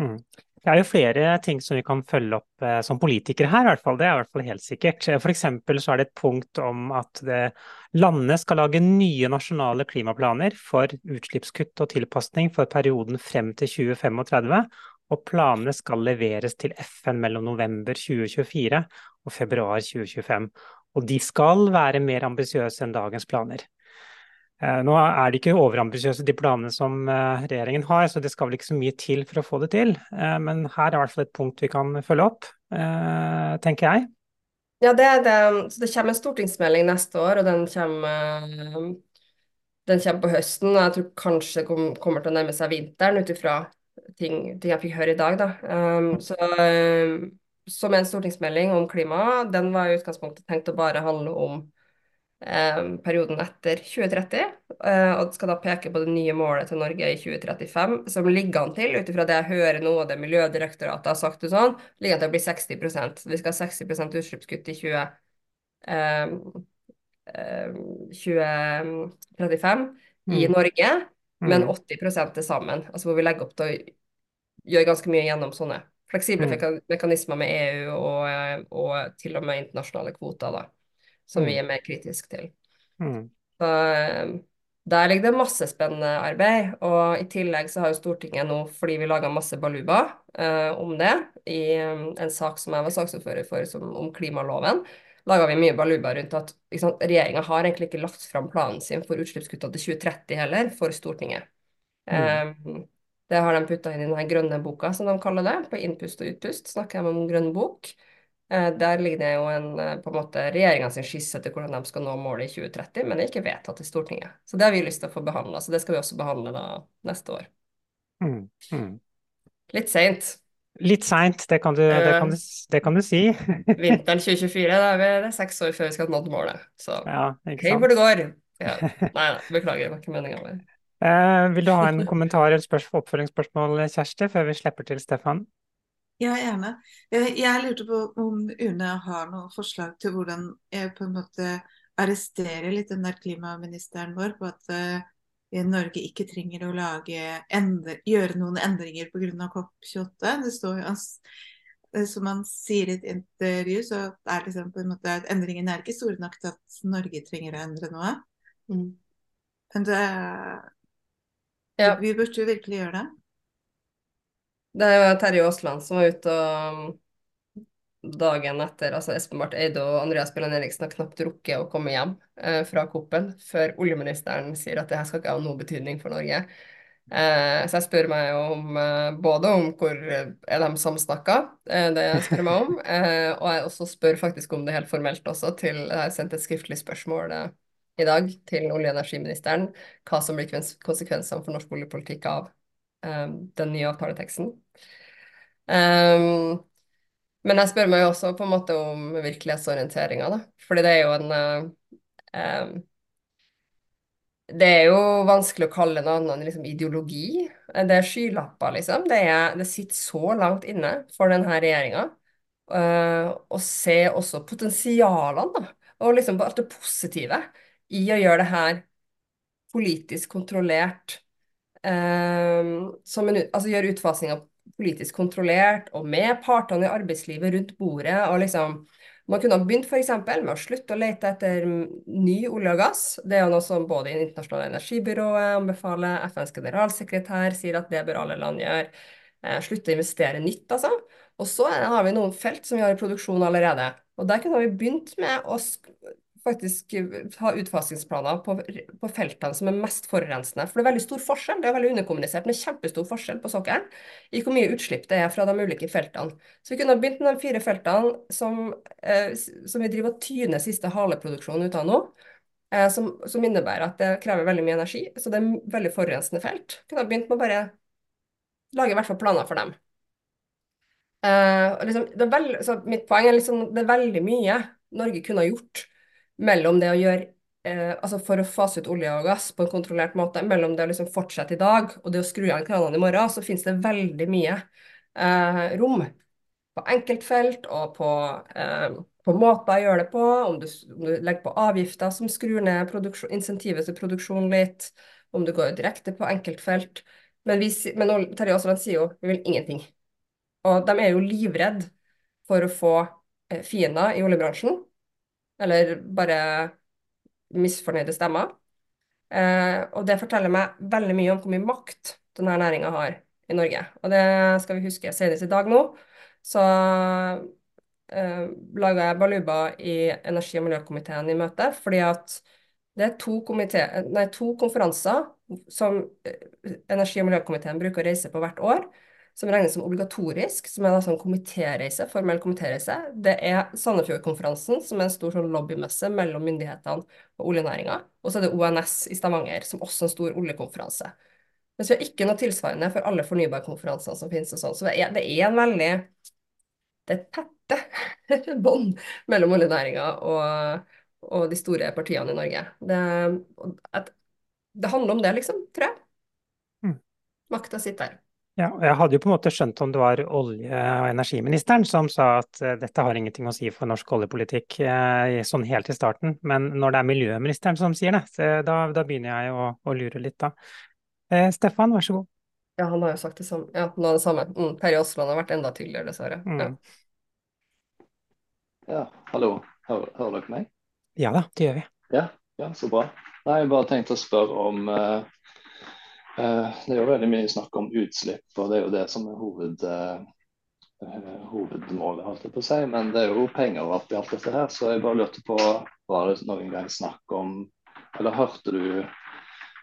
Mm. Det er jo flere ting som vi kan følge opp eh, som politikere her, i hvert fall. Det er i hvert fall helt sikkert. Eksempel så er det et punkt om at det, landene skal lage nye nasjonale klimaplaner for utslippskutt og tilpasning for perioden frem til 2035. Og planene skal leveres til FN mellom november 2024 og februar 2025. Og de skal være mer ambisiøse enn dagens planer. Eh, nå er de ikke overambisiøse, de planene som eh, regjeringen har, så det skal vel ikke så mye til for å få det til. Eh, men her er i hvert fall et punkt vi kan følge opp, tenker jeg. Ja, det, det, det kommer en stortingsmelding neste år, og den kommer, den kommer på høsten. Jeg tror kanskje det kommer til å nærme seg vinteren, ut ifra ting, ting, jeg fikk høre i dag. Da. Um, så som en stortingsmelding om klima, den var i utgangspunktet tenkt å bare handle om um, perioden etter 2030. Uh, og skal da peke på det nye målet til Norge i 2035, som ligger an til, ut ifra det jeg hører nå og det Miljødirektoratet har sagt, og sånn, ligger an til å bli 60% Vi skal ha 60% utslippskutt i 20, um, 2035 mm. i Norge, men 80 mm. til sammen. Altså hvor vi legger opp til å gjøre ganske mye gjennom sånne fleksible mm. mekanismer med EU og, eh, og, til og med internasjonale kvoter, da, som mm. vi er mer kritiske til. Mm. Så, eh, der ligger det masse spennende arbeid. Og i tillegg så har jo Stortinget nå, fordi vi laga masse baluba eh, om det, i um, en sak som jeg var saksordfører for som, om klimaloven, laga vi mye baluba rundt at regjeringa har egentlig ikke lagt fram planen sin for utslippskutta til 2030 heller, for Stortinget. Mm. Um, det har de putta inn i den grønne boka, som de kaller det. På innpust og utpust snakker jeg om grønn bok. Eh, der ligger det jo en, eh, på en måte regjeringas skisse til hvordan de skal nå målet i 2030, men det er ikke vedtatt i Stortinget. Så det har vi lyst til å få behandla, så det skal vi også behandle da neste år. Mm, mm. Litt seint. Litt seint, det, det, det, det, kan du si. Vinteren 2024, da er vi det seks år før vi skal ha nådd målet. Så ja, hei hvor det går. Ja. Nei da, beklager, det var ikke meninga. Eh, vil du ha en kommentar eller spørsmål, oppfølgingsspørsmål, Kjersti, før vi slipper til Stefan? Ja, gjerne. Eh, jeg lurte på om UNE har noe forslag til hvordan jeg på en måte arresterer litt den der klimaministeren vår på at uh, Norge ikke trenger å lage endre, gjøre noen endringer pga. COP28. Det står jo eh, som han sier i et intervju, så er liksom på en måte at endringene er ikke store nok til at Norge trenger å endre noe. Mm. Men det, ja. Vi burde jo virkelig gjøre det. Det er jo Terje Aasland som var ute og dagen etter altså Espen Barth Eide og Andreas Bjelland Eriksen har knapt rukket å komme hjem eh, fra Koppen før oljeministeren sier at det her skal ikke ha noe betydning for Norge. Eh, så jeg spør meg om eh, både om hvor er de samsnakka, eh, det jeg spør meg om, eh, og jeg også spør faktisk om det helt formelt også til Jeg har sendt et skriftlig spørsmål eh, i dag til olje- og energiministeren hva som blir konsekvensene for norsk oljepolitikk av den nye avtaleteksten. Um, men jeg spør meg jo også på en måte om virkelighetsorienteringa, da. Fordi det er jo en uh, um, Det er jo vanskelig å kalle noe annet enn liksom ideologi. Det er skylapper, liksom. Det, er, det sitter så langt inne for denne regjeringa. Uh, å se også potensialene, da. Og liksom alt det positive i å gjøre det her politisk kontrollert eh, en, Altså gjøre utfasinga politisk kontrollert og med partene i arbeidslivet rundt bordet. og liksom man kunne ha begynt f.eks. med å slutte å lete etter ny olje og gass. Det er jo noe som både Det internasjonale energibyrået anbefaler, FNs generalsekretær sier at det bør alle land gjøre. Eh, slutte å investere nytt, altså. Og så har vi noen felt som vi har i produksjon allerede. Og der kunne vi begynt med å faktisk ha utfasingsplaner på, på, feltene som er mest forurensende. For det er veldig stor forskjell, det er veldig underkommunisert, men kjempestor forskjell på sokkelen i hvor mye utslipp det er fra de ulike feltene. Så vi kunne ha begynt med de fire feltene som, eh, som vi driver og tyner siste haleproduksjon ut av nå. Eh, som, som, innebærer at det krever veldig mye energi, så det er veldig forurensende felt. Vi kunne ha begynt med å bare lage i hvert fall planer for dem. Eh, liksom, veld, mitt poeng er liksom, det er veldig mye Norge kunne ha gjort mellom det å gjøre eh, altså for å fase ut olje og gass på en kontrollert måte, mellom det å liksom fortsette i dag og det å skru igjen kranene i morgen, så finnes det veldig mye eh, rom på enkeltfelt og på, eh, på måter å gjøre det på. Om du, om du legger på avgifter som skrur ned insentivet til produksjon litt, om du går direkte på enkeltfelt. Men, vi, men Terje Aasland sier jo vi vil ingenting. Og de er jo livredd for å få eh, fiender i oljebransjen. Eller bare misfornøyde stemmer. Eh, og det forteller meg veldig mye om hvor mye makt denne næringa har i Norge. Og det skal vi huske senest i dag nå. Så eh, laga jeg baluba i energi- og miljøkomiteen i møte, fordi at det er to, komite, nei, to konferanser som eh, energi- og miljøkomiteen bruker å reise på hvert år som regnes som obligatorisk, som er en sånn komitéreise, formell komitéreise. Det er Sandefjordkonferansen, som er en stor sånn lobbymesse mellom myndighetene og oljenæringa. Og så er det ONS i Stavanger, som også er en stor oljekonferanse. Mens vi har ikke noe tilsvarende for alle fornybarkonferansene som finnes. og sånn. Så det er, det er, en veldig Det er tette bånd mellom oljenæringa og, og, de store partiene i Norge. Det, at, det handler om det, liksom, tror jeg. Mm. Makta sitter der. Ja, jeg hadde jo på en måte skjønt om det var olje- og energiministeren som sa at uh, dette har ingenting å si for norsk oljepolitikk uh, sånn helt i starten, men når det er miljøministeren som sier det, da, da, begynner jeg å, å lure litt da. Eh, Stefan, vær så god. Ja, han har jo sagt det samme. Ja, noe av det samme. Mm, Terje Aasland har vært enda tydeligere, dessverre. Mm. Ja. ja, hallo. Hører, hører, dere meg? Ja da, det gjør vi. Ja, ja så bra. Nei, jeg bare tenkte å spørre om Eh, det er jo veldig mye snakk om utslipp, og det er jo det som er hoved, uh, hovedmålet. holdt jeg på å si, Men det er jo penger oppi alt dette her, så jeg bare lurte på Var det noen gang snakk om Eller hørte du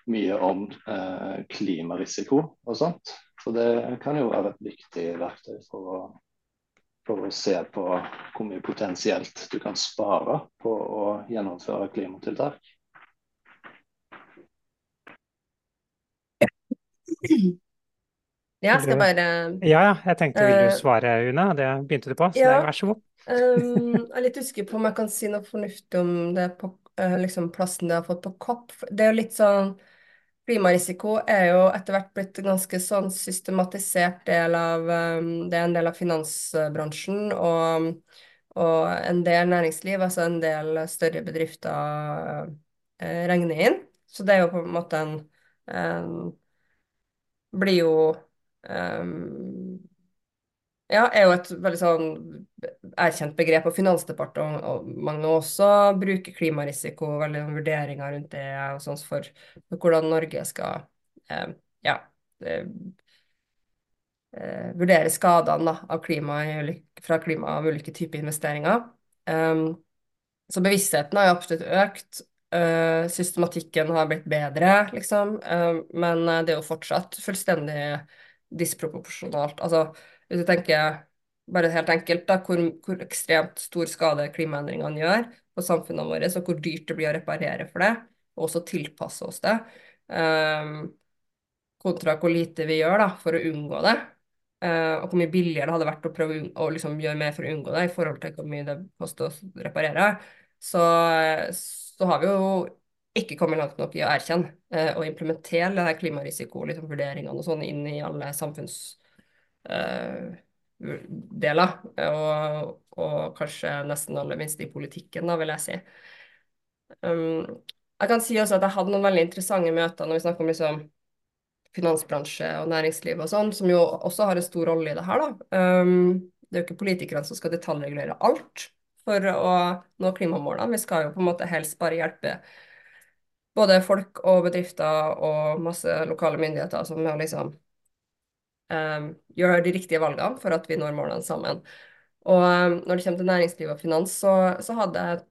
mye om uh, klimarisiko og sånt? For det kan jo være et viktig verktøy for å, for å se på hvor mye potensielt du kan spare på å gjennomføre klimatiltak. Ja, skal jeg bare Ja, ja. Jeg tenkte vil du eh, svare, Une? Det begynte du på, så ja, vær så god. um, jeg er litt usikker på om jeg kan si noe fornuftig om det på uh, liksom plassen det har fått på kopp. Det er jo litt sånn Klimarisiko er jo etter hvert blitt ganske sånn systematisert del av um, Det er en del av finansbransjen og, og en del næringsliv, altså en del større bedrifter, uh, regner inn. Så det er jo på en måte en, en blir jo um, ja, er jo et veldig sånn erkjent begrep, og Finansdepartementet også bruker klimarisiko, veldig vurderinger rundt det, og sånn for, for hvordan Norge skal eh, ja, eh, vurdere skadene da, av klima fra klima av ulike typer investeringer. Um, så bevisstheten har jo absolutt økt, Uh, systematikken har blitt bedre, liksom, uh, men eh, det er jo fortsatt fullstendig disproporsjonalt. Altså, hvis du tenker bare helt enkelt da, hvor, hvor ekstremt stor skade klimaendringene gjør på samfunnene våre, og hvor dyrt det blir å reparere for det, og også tilpasse oss det, uh, kontra hvor lite vi gjør da, for å unngå det. Og hvor mye billigere det hadde vært å prøve å liksom, gjøre mer for å unngå det, i forhold til hvor mye det koster å reparere. Så, så har vi jo ikke kommet langt nok i å erkjenne eh, og implementere det klimarisikovurderingene liksom, og sånn inn i alle samfunnsdeler. Eh, og, og, kanskje nesten aller minst i politikken, da, vil jeg si. Um, jeg kan si også at jeg hadde noen veldig interessante møter når vi snakker om liksom, finansbransje og næringsliv og sånn, som jo også har en stor rolle i det her. da. Um, det er jo ikke politikerne som skal detaljregulere alt for å nå klimamålene. Vi skal jo på en måte helst bare hjelpe både folk og bedrifter og masse lokale myndigheter som må liksom um, gjøre de riktige valgene for at vi når målene sammen. Og um, når det kommer til næringsliv og finans, så, så hadde jeg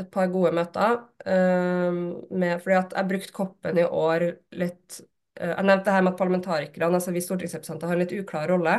et par gode møter um, med Fordi at jeg brukte koppen i år litt uh, Jeg nevnte det her med at parlamentarikerne, altså vi stortingsrepresentanter, har en litt uklar rolle.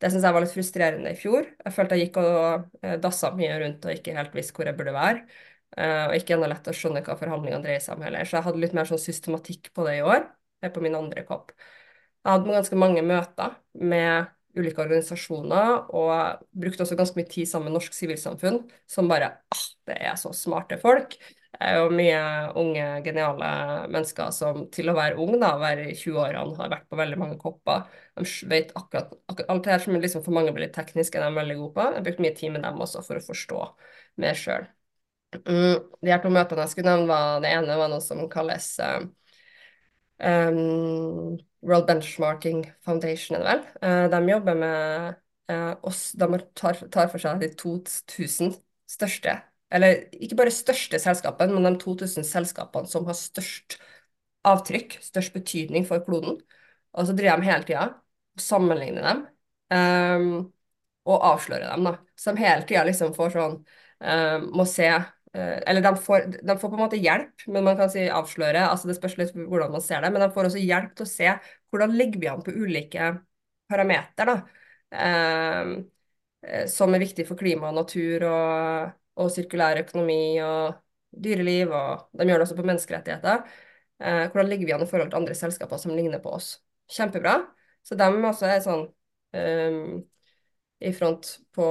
Det syns jeg var litt frustrerende i fjor. Jeg følte jeg gikk og eh, dassa mye rundt og ikke helt visste hvor jeg burde være. Uh, og ikke ennå lett å skjønne hva forhandlingene dreier seg om heller. Så jeg hadde litt mer sånn systematikk på det i år, på min andre kopp. Jeg hadde ganske mange møter med ulike organisasjoner, og brukte også ganske mye tid sammen med norsk sivilsamfunn, som bare ah, det er så smarte folk. Er jo mye unge, geniale mennesker som til å være ung, da, være i 20-årene, har vært på veldig mange kopper. De vet akkurat, akkurat alt det her som liksom for mange blir litt teknisk, er de veldig gode på. Jeg har brukt mye tid med dem også for å forstå mer sjøl. Mm, de her to møtene jeg skulle nevne, var det ene var noe som kalles um, World Benchmarking Foundation, vel. Uh, de jobber med uh, oss, de tar, tar, for seg de 2000 største, eller ikke bare største selskapene, men de 2000 selskapene som har størst avtrykk, størst betydning for kloden. Og så driver de hele tida og sammenligner dem, um, og avslører dem, da. Så de hele tida liksom får sånn um, Må se uh, eller de får, de får, på en måte hjelp, men man kan si avsløre. altså Det spørs litt hvordan man ser det. Men de får også hjelp til å se hvordan ligger vi an på ulike parameter da, eh, som er viktig for klima og natur og, og sirkulær økonomi og dyreliv. Og de gjør det også på menneskerettigheter. Eh, hvordan ligger vi an i forhold til andre selskaper som ligner på oss? Kjempebra. Så de også er sånn um, i front på,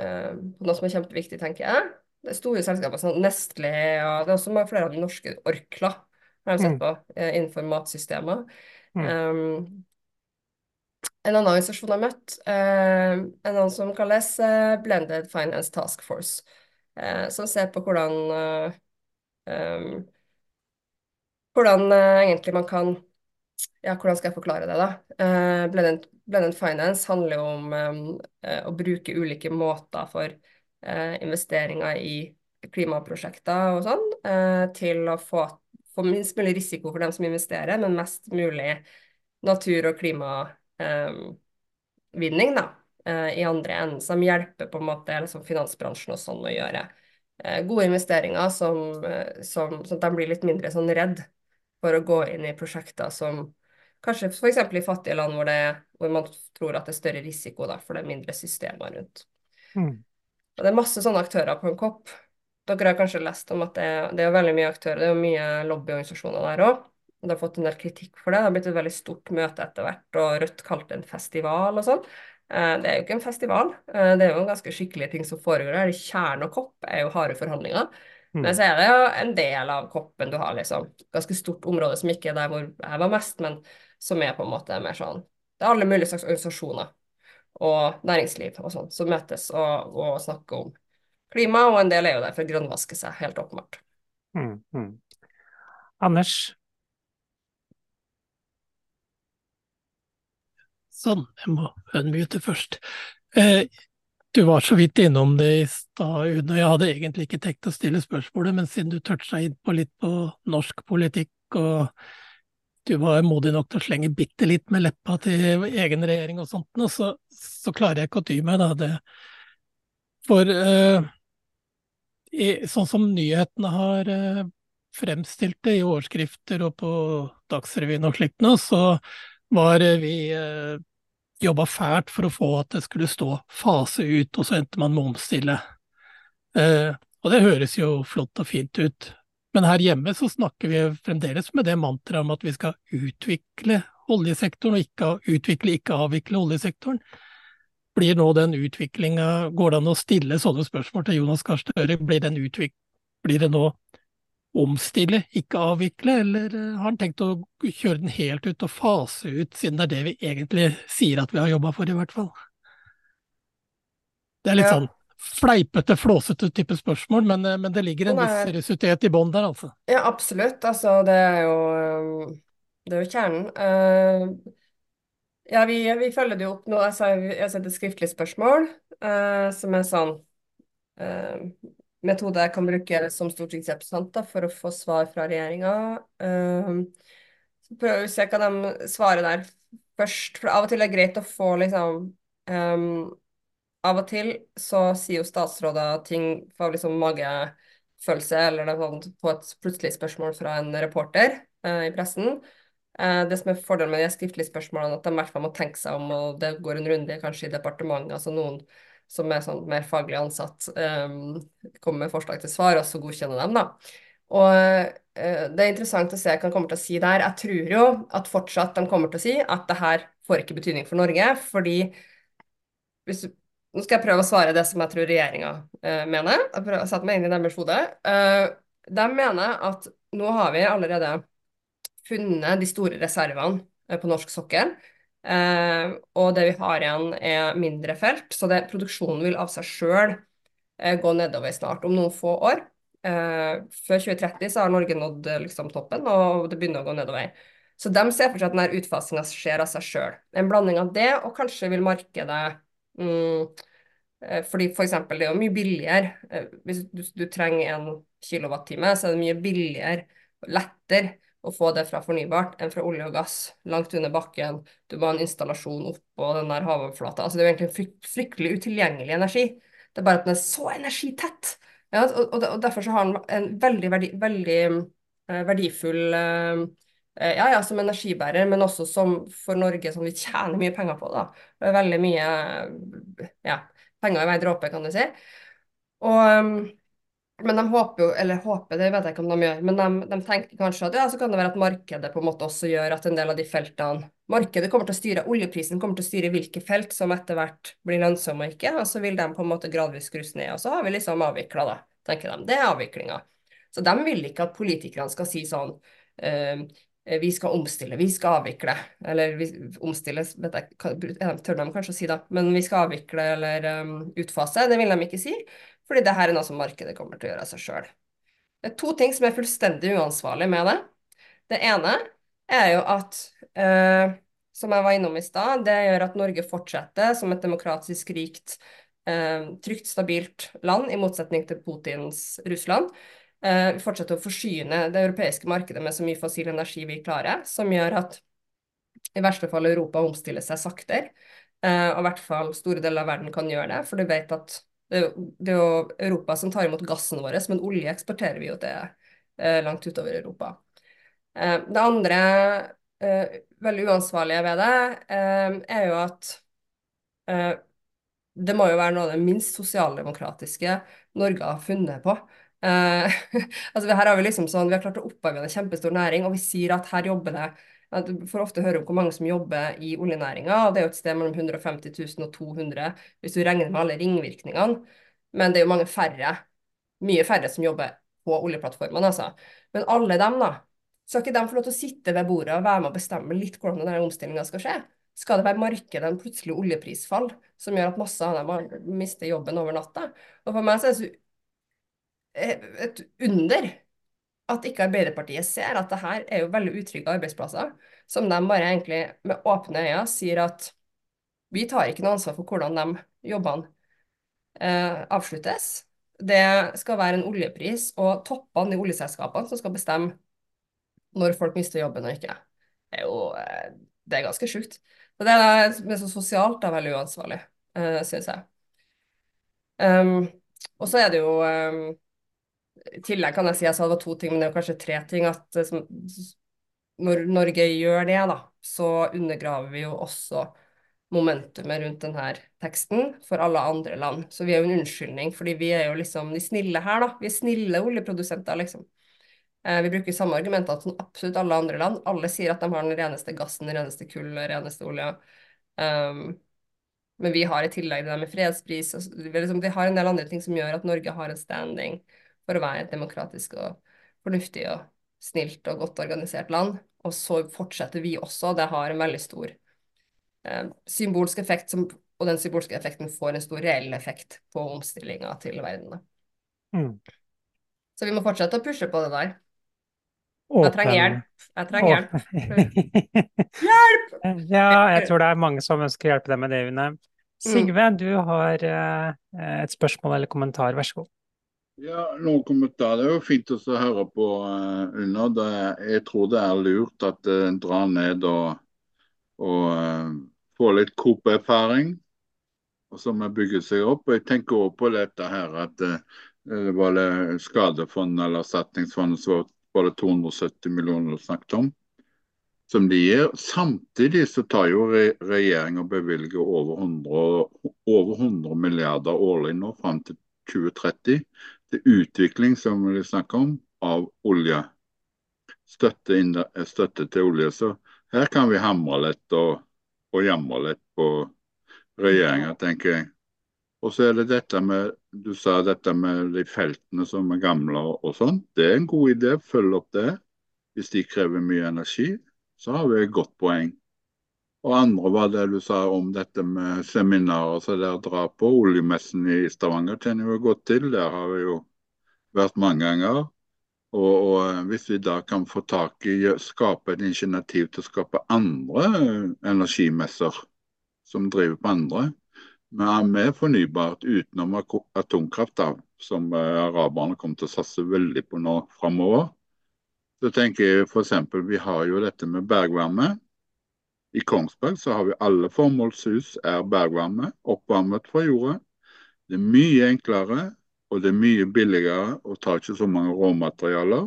um, på noe som er kjempeviktig, tenker jeg. Det er store selskaper som Nestlé og det er også flere av de norske Orkla har de sett mm. på mm. innenfor matsystemer. Mm. Um, en annen organisasjon jeg har møtt, uh, en annen som kalles uh, Blended Finance Task Force, uh, som ser på hvordan um, hvordan egentlig man kan ja, hvordan skal jeg forklare det, da? Blended, Blended Finance handler jo om um, å bruke ulike måter for eh, investeringer i klimaprosjekter og sånn, eh, til å få, få, minst mulig risiko for dem som investerer, men mest mulig natur- og klimavinning eh, da, eh, i andre enden, som hjelper på en måte liksom finansbransjen og sånn å gjøre eh, gode investeringer som, som, sånn at de blir litt mindre sånn redd for å gå inn i prosjekter som kanskje f.eks. i fattige land hvor, det, hvor, man tror at det er større risiko da, for det er mindre systemer rundt. Mm. Og det er masse sånne aktører på en kopp. Dere har kanskje lest om at det, det er veldig mye aktører, det er mye lobbyorganisasjoner der òg. Det har fått en del kritikk for det. Det har blitt et veldig stort møte etter hvert, og Rødt kalte det en festival og sånn. Eh, det er jo ikke en festival, eh, det er jo en ganske skikkelige ting som foregår her. Kjerne og kopp er jo harde forhandlinger. Mm. Men så er det jo en del av koppen du har, liksom. Ganske stort område som ikke er der hvor jeg var mest, men som er på en måte mer sånn Det er alle mulige slags organisasjoner og næringsliv og sånn som møtes og, og, snakker om klima, og en del er jo der for å grønnvaske seg, helt åpenbart. Mm, mm. Anders? Sånn, jeg må unmute først. Eh, du var så vidt innom det i stad, Une, og jeg hadde egentlig ikke tenkt å stille spørsmålet, men siden du toucha inn på litt på norsk politikk og du var modig nok til å slenge bitte litt med leppa til egen regjering og sånt, så, så klarer jeg ikke å dy meg, da. Det. For eh, i, sånn som nyhetene har eh, fremstilt det i overskrifter og på Dagsrevyen og slikt nå, så var uh, vi uh, jobba fælt for å få at det skulle stå fase ut, og så endte man med å omstille. Eh, og det høres jo flott og fint ut, men her hjemme så snakker vi fremdeles med det mantraet om at vi skal utvikle oljesektoren, og ikke utvikle, ikke avvikle oljesektoren. Blir nå den utviklinga Går det an å stille sånne spørsmål til Jonas Gahr Støre? Blir, blir det nå omstille, ikke avvikle, eller eh, har han tenkt å kjøre den helt ut og fase ut, siden det er det vi egentlig sier at vi har jobba for, i hvert fall? Det er litt ja. sånn fleipete, flåsete type spørsmål, men, eh, men det ligger en viss seriøsitet i bånn der, altså. Ja, absolutt. Altså, det er jo, eh, det er jo kjernen. Ja, vi, vi, følger det jo opp nå. Altså, jeg et skriftlig spørsmål som er sånn metode jeg kan bruke som stortingsrepresentant for å få svar fra regjeringa. så prøver vi å se hva de svarer der først. For av og til er det greit å få liksom um, av og til så sier jo statsråder ting fra liksom magefølelse eller noe sånt på et plutselig spørsmål fra en reporter uh, i pressen. Eh, det som er fordelen med de skriftlige spørsmålene, at de i hvert fall må tenke seg om, og det går en runde kanskje i departementet. altså noen som er sånn mer faglig ansatt, um, kommer med forslag til svar, og så godkjenner dem, da. Og eh, det er interessant å se hva han kommer til å si der. Jeg tror jo at fortsatt de kommer til å si at det her får ikke betydning for Norge, fordi hvis, Nå skal jeg prøve å svare det som jeg tror regjeringa eh, mener. Jeg prøver å sette meg inn i deres hode. Eh, de mener at nå har vi allerede funnet de store reservene eh, på norsk sokkel. Eh, og det vi har igjen, er mindre felt, så det, produksjonen vil av seg sjøl eh, gå nedover snart, om noen få år. Eh, før 2030 så har Norge nådd liksom, toppen, og det begynner å gå nedover. Så de ser for seg at denne utfasinga skjer av seg sjøl. En blanding av det, og kanskje vil markedet mm, fordi for eksempel, det er jo mye billigere. Hvis du, du trenger en kilowattime, så er det mye billigere, lettere, å få det fra fornybart enn fra olje og gass langt under bakken. Du må ha en installasjon oppå den der havoverflata. Altså, det er jo egentlig fryktelig utilgjengelig energi. Det er bare at den er så energitett ja, og, og, derfor så har den en veldig, verdi, veldig uh, verdifull uh, ja, ja, som energibærer, men også som for Norge, som vi tjener mye penger på. da. Det er Veldig mye ja, penger i hver dråpe, kan du si. Og, um, men de håper jo, eller håper, det vet jeg ikke om de gjør, men de, de, tenker kanskje at ja, så kan det være at markedet på en måte også gjør at en del av de feltene Markedet kommer til å styre, oljeprisen kommer til å styre hvilke felt som etter hvert blir lønnsomme og ikke, og så vil de på en måte gradvis skrus ned. Og så har vi liksom avvikla det, tenker de. Det er avviklinga. Så de vil ikke at politikerne skal si sånn uh, vi skal omstille, vi skal avvikle. Eller vi, omstille, vet jeg, tør de kanskje å si da, men vi skal avvikle eller um, utfase. Det vil de ikke si. Fordi det her er noe som markedet kommer til å gjøre av seg sjøl. Det er to ting som er fullstendig uansvarlig med det. Det ene er jo at, eh, som jeg var innom i stad, det gjør at Norge fortsetter som et demokratisk rikt, eh, trygt, stabilt land, i motsetning til Putins Russland. Eh, fortsetter å forsyne det europeiske markedet med så mye fossil energi vi klarer, som gjør at i verste fall Europa omstiller seg saktere. Eh, og i hvert fall store deler av verden kan gjøre det, for du vet at det er, jo, det er jo Europa som tar imot gassen vår, men olje eksporterer vi jo til eh, langt utover Europa. Eh, det andre eh, veldig uansvarlige ved det, eh, er jo at eh, det må jo være noe av det minst sosialdemokratiske Norge har funnet på. Uh, altså her har Vi liksom sånn, vi har klart å opparbeide en kjempestor næring, og vi sier at her jobber det du får ofte høre om hvor mange som jobber i oljenæringa, det er jo et sted mellom 150 000 og 200 hvis du regner med alle ringvirkningene. Men det er jo mange færre, mye færre som jobber på oljeplattformene, altså. Men alle dem, da. Skal ikke de få lov til å sitte ved bordet og være med og bestemme litt hvordan denne omstillinga skal skje? Skal det være markedet en plutselig oljeprisfall som gjør at masse av dem mister jobben over natta? Og for meg så er det et under at ikke Arbeiderpartiet ser at det her er jo veldig utrygge arbeidsplasser, som de bare egentlig med åpne øyne sier at vi tar ikke noe ansvar for hvordan de jobbene eh, avsluttes. Det skal være en oljepris og toppene i oljeselskapene som skal bestemme når folk mister jobben og ikke. Det er jo eh, det er ganske sjukt. Det er, det er så sosialt da veldig uansvarlig, eh, syns jeg. Um, og så er det jo um, i tillegg kan jeg si sa det var to ting, men det er kanskje tre ting. at eh, som, Når Norge gjør det, da, så undergraver vi jo også momentumet rundt denne teksten for alle andre land. Så vi er jo en unnskyldning, fordi vi er jo liksom de snille her, da. Vi er snille oljeprodusenter, liksom. Eh, vi bruker samme argumenter som absolutt alle andre land. Alle sier at de har den reneste gassen, den reneste kull, den reneste olja. Um, men vi har i tillegg det der med fredspris. Og, liksom, vi har en del andre ting som gjør at Norge har en standing for å være et demokratisk og fornuftig og snilt og godt organisert land. Og så fortsetter vi også. Det har en veldig stor eh, symbolsk effekt, som, og den symbolske effekten får en stor reell effekt på omstillinga til verden. Mm. Så vi må fortsette å pushe på det der. Åpen. Jeg trenger hjelp. Jeg trenger hjelp. hjelp! Ja, jeg tror det er mange som ønsker å hjelpe deg med det, Une. Sigve, mm. du har eh, et spørsmål eller kommentar, vær så god. Ja, noen kommentarer. Det er jo fint å høre på uh, under. Det, jeg tror det er lurt at uh, drar ned og, og uh, får litt Coop-erfaring. Og så må bygge seg opp. Og jeg tenker også på dette her at det var det skadefond eller erstatningsfondet som var det 270 millioner du snakket om. Som de gir. Samtidig så tar jo re regjeringa og bevilger over 100, over 100 milliarder årlig nå fram til 2030 til utvikling, som vi snakker om, av olje. Støtte, støtte, til olje. Så her kan vi hamre litt og, og jamre litt på regjeringa, tenker jeg. Og så er det dette med Du sa dette med de feltene som er gamle og, sånn. Det er en god idé. Følg opp det. Hvis de krever mye energi, så har vi et godt poeng. Og andre var det du sa om dette med seminarer som dere drar på. Oljemessen i Stavanger kjenner vi godt til. Der har vi jo vært mange ganger. Og, og, eh, hvis vi da kan få tak i skape et initiativ til å skape andre energimesser som driver på andre, med, med fornybart utenom atomkraft, da, som eh, araberne kommer til å satse veldig på nå framover, så tenker jeg f.eks. vi har jo dette med bergvarme. I Kongsberg så har vi alle formålshus er bergvarme, oppvarmet fra jorda. Det er mye enklere og det er mye billigere og tar ikke så mange råmaterialer.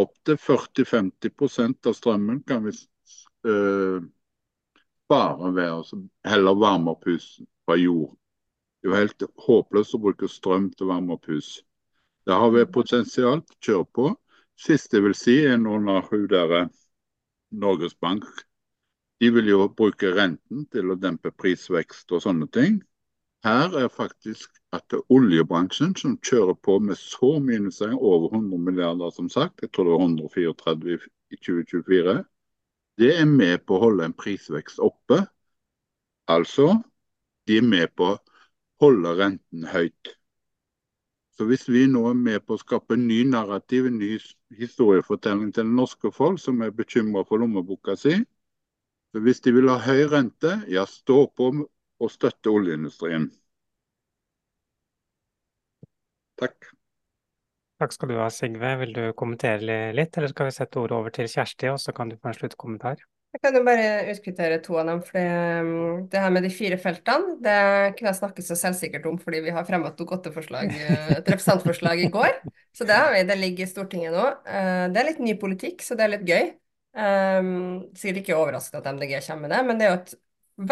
Opptil 40-50% av strømmen kan vi øh, spare ved å heller varme opp hus fra jord. Det er jo helt håpløst å bruke strøm til å varme opp hus. Der har vi potensial til å Kjør på. Siste jeg vil si, er nå når hun der eh, Norges Bank de vil jo bruke renten til å dempe prisvekst og sånne ting. Her er faktisk at det er oljebransjen som kjører på med så mye investeringer, over 100 milliarder som sagt, jeg tror det var 134 i 2024. Det er med på å holde en prisvekst oppe. Altså, de er med på å holde renten høyt. Så hvis vi nå er med på å skape en ny narrativ, en ny historiefortelling til norske folk, som er bekymra for lommeboka si, hvis de vil ha høy rente, ja, stå på og støtte oljeindustrien. Takk. Takk skal du ha, Sigve. Vil du kommentere litt, eller skal vi sette ordet over til Kjersti, og så kan du få en sluttkommentar? Jeg kan jo bare utkvittere to av dem. for det, Det her med de fire feltene det kunne jeg snakke så selvsikkert om fordi vi har fremmet et et representantforslag i går. Så det, har vi, det ligger i Stortinget nå. Uh, det er litt ny politikk, så det er litt gøy. Um, sikkert ikke overraskende at MDG kommer med det, men det er jo et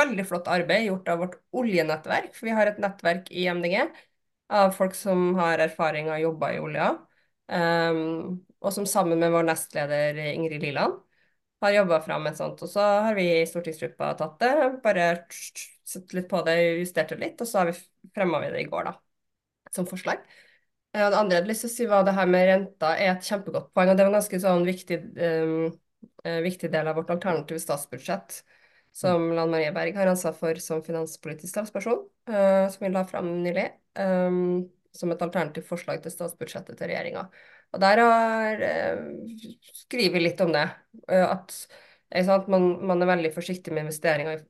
veldig flott arbeid gjort av vårt oljenettverk. For vi har et nettverk i MDG av folk som har erfaring og jobba i olja. Um, og som sammen med vår nestleder Ingrid Liland har jobba fram et sånt. Og så har vi i stortingsgruppa tatt det, bare sett litt på det, justert det litt, og så har vi fremma vi det i går, da, som forslag. Det andre jeg hadde lyst til å si var det her med renta er et kjempegodt poeng, og det var ganske sånn viktig um, eh, viktig del av vårt alternative statsbudsjett, som mm. Lan Marie Berg har ansvar for som finanspolitisk talsperson, eh, som vi la fram nylig, eh, som et alternativt forslag til statsbudsjettet til regjeringa. Og der har, eh, skrevet litt om det, eh, at sant, man, man, er veldig forsiktig med investeringer i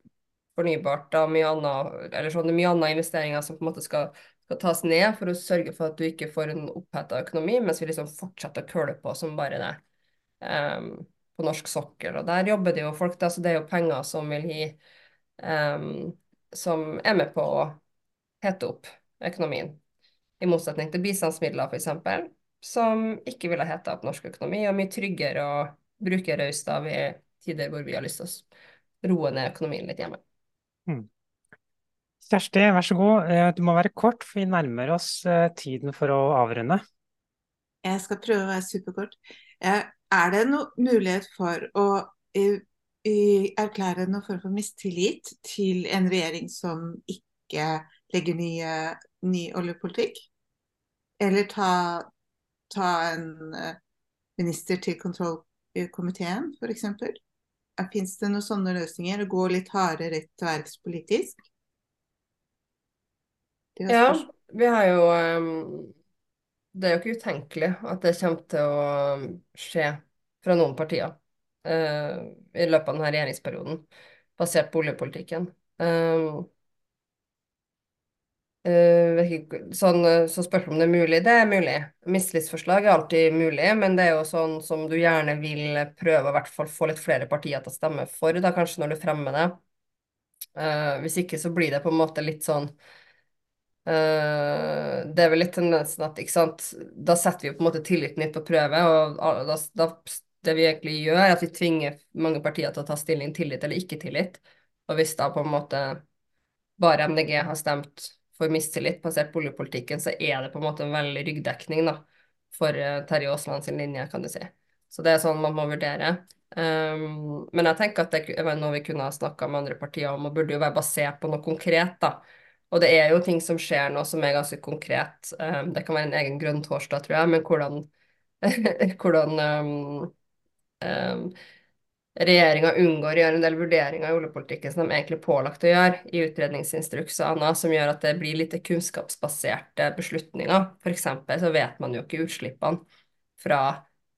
fornybart og mye annet, eller sånn, mye annet investeringer som på en måte skal skal tas ned for å sørge for at du ikke får en oppheta økonomi, mens vi liksom fortsetter å køle på som bare det. Um, på norsk sokkel. Og der jobber det jo folk, da, så det er jo penger som vil gi um, Som er med på å hete opp økonomien. I motsetning til bistandsmidler, f.eks., som ikke ville heta opp norsk økonomi, og mye tryggere å bruke raust av i tider hvor vi har lyst til å roe ned økonomien litt hjemme. Mm. Kjersti, vær så god. Eh, du må være kort, for vi nærmer oss eh, tiden for å avrunde. Jeg skal prøve å være superkort. Jeg er det noen mulighet for å uh, erklære noen form for mistillit til en regjering som ikke legger nye, ny oljepolitikk? Eller ta, ta en uh, minister til kontrollkomiteen, f.eks.? Fins det noen sånne løsninger? Å gå litt hardere rett til verks politisk? Ja, vi har jo um, det er jo ikke utenkelig at det kommer til å skje fra noen partier uh, i løpet av denne regjeringsperioden, basert på oljepolitikken. Um, uh, sånn, så spørs om det er mulig, det er mulig. Mistillitsforslag er alltid mulig, men det er jo sånn som du gjerne vil prøve å hvert fall få litt flere partier til å stemme for, da kanskje når du fremmer det. Uh, hvis ikke så blir det på en måte litt sånn Uh, det er vel litt tendensen at ikke sant, da setter vi på en måte tilliten litt på prøve. og da, da, Det vi egentlig gjør, er at vi tvinger mange partier til å ta stilling tillit eller ikke tillit. Og hvis da på en måte bare MDG har stemt for mistillit basert på oljepolitikken, så er det på en måte en veldig ryggdekning da, for eh, Terje Aasland sin linje, kan du si. Så det er sånn man må vurdere. Um, men jeg tenker at det er noe vi kunne ha snakka med andre partier om, og burde jo være basert på noe konkret, da. Og det er jo ting som skjer nå som er ganske konkret. Um, det kan være en egen grønn torsdag, tror jeg, men hvordan, hvordan um, um, regjeringa unngår å gjøre en del vurderinger i oljepolitikken som de egentlig er pålagt å gjøre i utredningsinstruks og annet, som gjør at det blir litt kunnskapsbaserte beslutninger. Eksempel så vet man jo ikke utslippene fra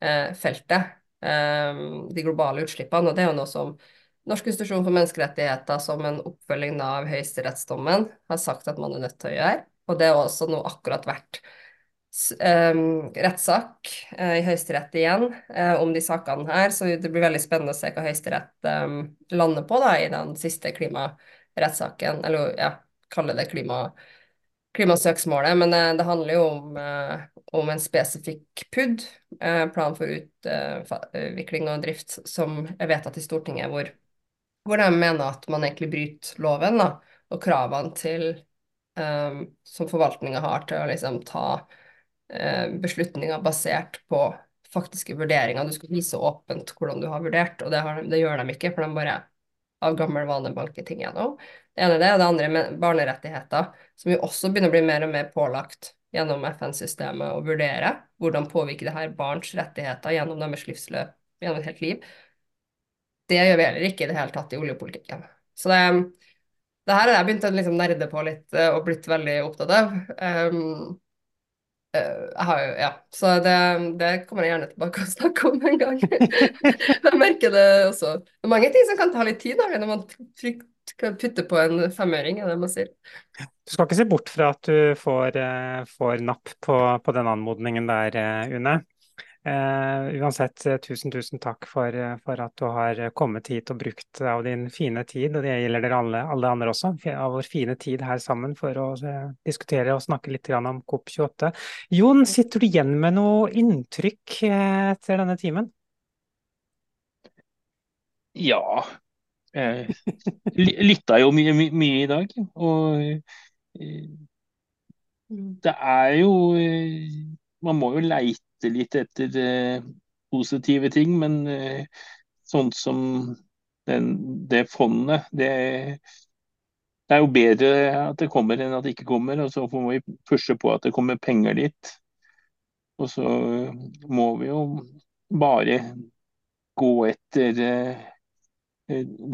eh, feltet, eh, de globale utslippene, og det er jo noe som Norsk institusjon for menneskerettigheter som en oppfølging av høyesterettsdommen har sagt at man er nødt til å gjøre, og det er også nå akkurat vært um, rettssak uh, i Høyesterett igjen uh, om de sakene her, så det blir veldig spennende å se hva Høyesterett um, lander på da, i den siste klimarettssaken, eller ja, kalle det klima, klimasøksmålet. Men uh, det handler jo om, om en spesifikk PUD, plan for utvikling og drift, som er vedtatt i Stortinget, hvor, hvor de mener at man egentlig bryter loven da, og kravene til um, som forvaltninga har til å liksom ta uh, beslutninger basert på faktiske vurderinger. Du skal vise åpent hvordan du har vurdert, og det, har, det gjør de ikke, for de bare av gammel vane banker ting gjennom. Det ene er det, og det andre er barnerettigheter, som jo også begynner å bli mer og mer pålagt gjennom FN-systemet å vurdere. Hvordan påvirker det her barns rettigheter gjennom deres livsløp, gjennom et helt liv. Det gjør vi heller ikke i det hele tatt i oljepolitikken. Så det, det her har jeg begynt å liksom nerde på litt eh, og blitt veldig opptatt av. Um, jeg har jo, ja, Så det, det, kommer jeg gjerne tilbake og snakke om en gang. jeg merker det også. Det er mange ting som kan ta litt tid når man putter på en femøring. er det man sier. Du skal ikke se bort fra at du får, eh, får napp på, på den anmodningen der, Une. Uh, uansett, eh, tusen, tusen takk for, eh, for, at du har kommet hit og brukt av din fine tid, og det gjelder dere alle, alle andre også, av vår fine tid her sammen for å uh, diskutere og snakke litt om COP28. Jon, sitter du igjen med noe inntrykk uh, etter denne timen? Ja. Jeg lytta jo mye, mye, mye, i dag, og det er jo Man må jo leite lette litt etter eh, positive ting, men eh, sånn som den, det fondet, det, det, er jo bedre at det kommer enn at det ikke kommer. Og så får vi pushe på at det kommer penger dit. Og så må vi jo bare gå etter eh,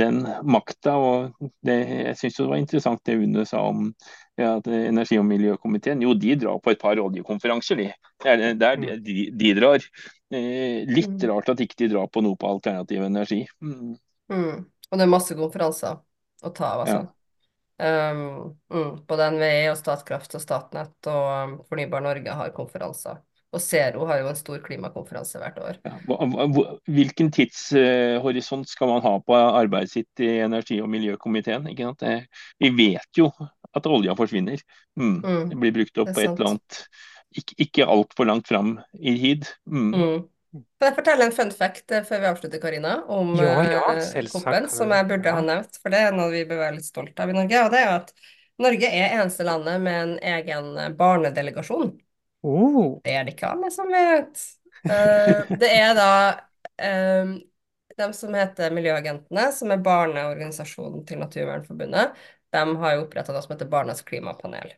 den makta. Og det, jeg syns det var interessant det Une sa om ja, energi- og miljøkomiteen. Jo, de drar på et par oljekonferanser, de. Det er der de, de, de drar. Eh, litt mm. rart at ikke de drar på noe på alternativ energi. Mm. Mm. Og det er masse konferanser å ta av, altså. Ja. Um, mm, både NVE og Statkraft og Statnett og um, Fornybar Norge har konferanser. Og Zero har jo en stor klimakonferanse hvert år. Ja, hvilken tidshorisont skal man ha på arbeidet sitt i energi- og miljøkomiteen? Vi vet jo at olja forsvinner. Mm. Mm. Det blir brukt opp på et eller annet ikke, ikke altfor langt fram i tid. Mm. mm. Kan jeg fortelle en fun fact eh, før vi avslutter, Karina, om ja, ja, eh, koppen, som jeg burde ha nevnt? For det er noe vi bør være litt stolt av i Norge. Og det er at Norge er eneste landet med en egen barnedelegasjon. Oh. Det er det ikke alle som vet. Uh, det er da um, de som heter Miljøagentene, som er barneorganisasjonen til Naturvernforbundet. De har jo oppretta noe som heter Barnas klimapanel.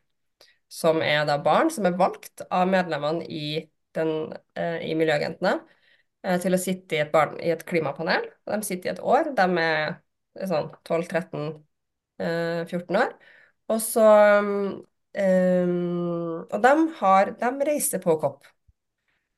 Som er da barn som er valgt av medlemmene i, den, uh, i Miljøagentene uh, til å sitte i et, barn, i et, klimapanel. De sitter i et år. De er, sånn 12-13-14 år. Og så um, Um, og de, har, de reiser på kopp.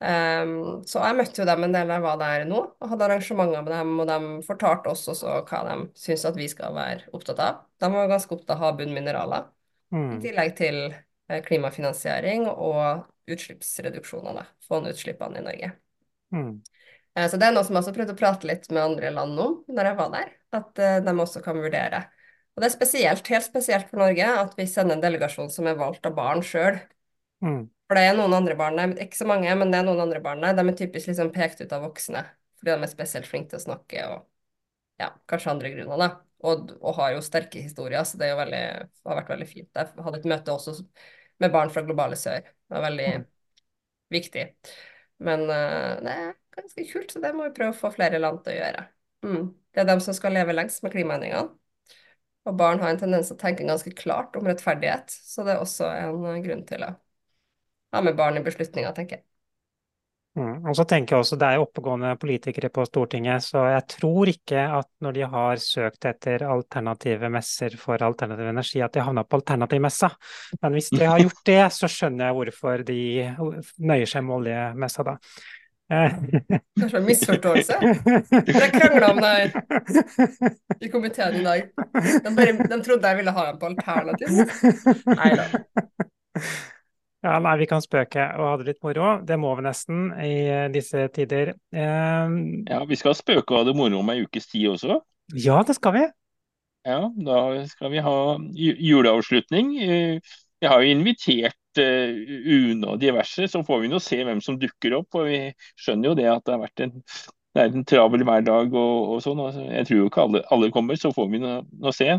Um, så jeg møtte jo dem en del da jeg var der nå, og hadde arrangementer med dem, og de fortalte oss også hva de syns at vi skal være opptatt av. De var ganske opptatt av havbunn mineraler, mm. i tillegg til eh, klimafinansiering og utslippsreduksjoner. Da. Få ned utslippene i Norge. Mm. Uh, så det er noe som jeg også prøvde å prate litt med andre land om når jeg var der, at uh, de også kan vurdere. Og det er spesielt, helt spesielt for Norge at vi sender en delegasjon som er valgt av barn sjøl. Mm. For det er noen andre barn der, ikke så mange, men det er noen andre barn der. De er typisk liksom pekt ut av voksne fordi de er spesielt flinke til å snakke og ja, kanskje andre grunner, da. Og, og har jo sterke historier, så det veldig, har vært veldig fint. Jeg hadde et møte også med barn fra globale sør. Det var veldig, mm. viktig. Men uh, det er ganske kult, så det må vi prøve å få flere land til å gjøre. Mm. Det er dem som skal leve lengst med klimaendringene. Og barn har en tendens til å tenke ganske klart om rettferdighet, så det er også en grunn til å ha med barn i beslutninga, tenker jeg. Mm. Og så tenker jeg også, Det er jo oppegående politikere på Stortinget, så jeg tror ikke at når de har søkt etter alternative messer for alternativ energi, at de havna på alternativmessa. Men hvis de har gjort det, så skjønner jeg hvorfor de nøyer seg med oljemessa da. Kanskje en misforståelse? Dere krangla om det her i komiteen i dag. De, bare, de trodde jeg ville ha en på alternativ. Nei da. Ja, nei, vi kan spøke og ha det litt moro. Det må vi nesten i disse tider. Um, ja, vi skal spøke og ha det moro om ei ukes tid også. Ja, det skal vi. Ja, da skal vi ha juleavslutning. Eh, jeg har jo invitert uh, UNE og diverse, så får vi nå se hvem som dukker opp. Og vi skjønner jo det at det har vært en, det er en travel hverdag og, og sånn. Og jeg tror jo ikke alle, alle kommer, så får vi nå se.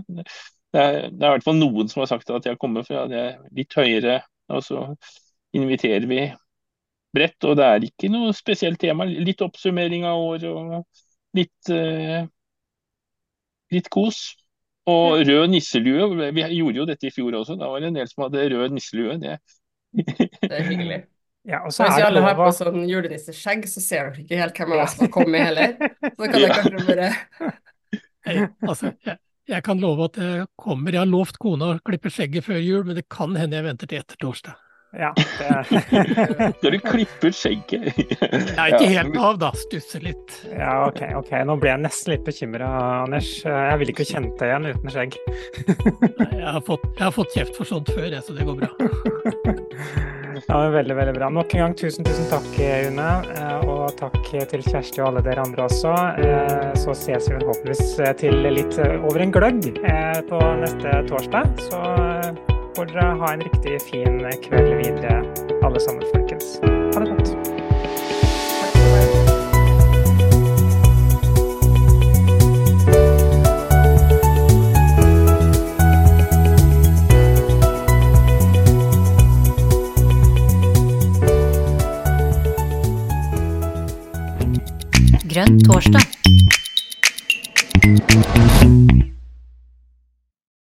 Det er, det er i hvert fall noen som har sagt at de har kommet fra det litt høyere og så inviterer vi bredt, og det er ikke noe spesielt tema. Litt oppsummering av året og litt, uh, litt kos. Og rød nisselue. Vi gjorde jo dette i fjor også. Da var det en del som hadde rød nisselue. Det, det er hyggelig. Ja, Hvis vi alle har på sånn julenisseskjegg, så ser dere ikke helt hvem av oss som har kommet heller. Så kan dere kanskje bare Hey, altså, jeg, jeg kan love at jeg kommer. Jeg har lovt kona å klippe skjegget før jul, men det kan hende jeg venter til etter torsdag. Ja, det... du klipper skjegget? ja, ikke helt av, da. Stusser litt. Ja, ok. ok. Nå ble jeg nesten litt bekymra, Anders. Jeg ville ikke kjent deg igjen uten skjegg. Jeg har, fått, jeg har fått kjeft for sånt før, jeg, så det går bra. Ja, Veldig veldig bra. Nok en gang tusen tusen takk, Une. Eh, og takk til Kjersti og alle dere andre også. Eh, så ses vi forhåpentligvis til litt over en gløgg eh, på neste torsdag. Så får dere ha en riktig fin kveld videre, alle sammen, folkens. Ha det godt. Grønn torsdag.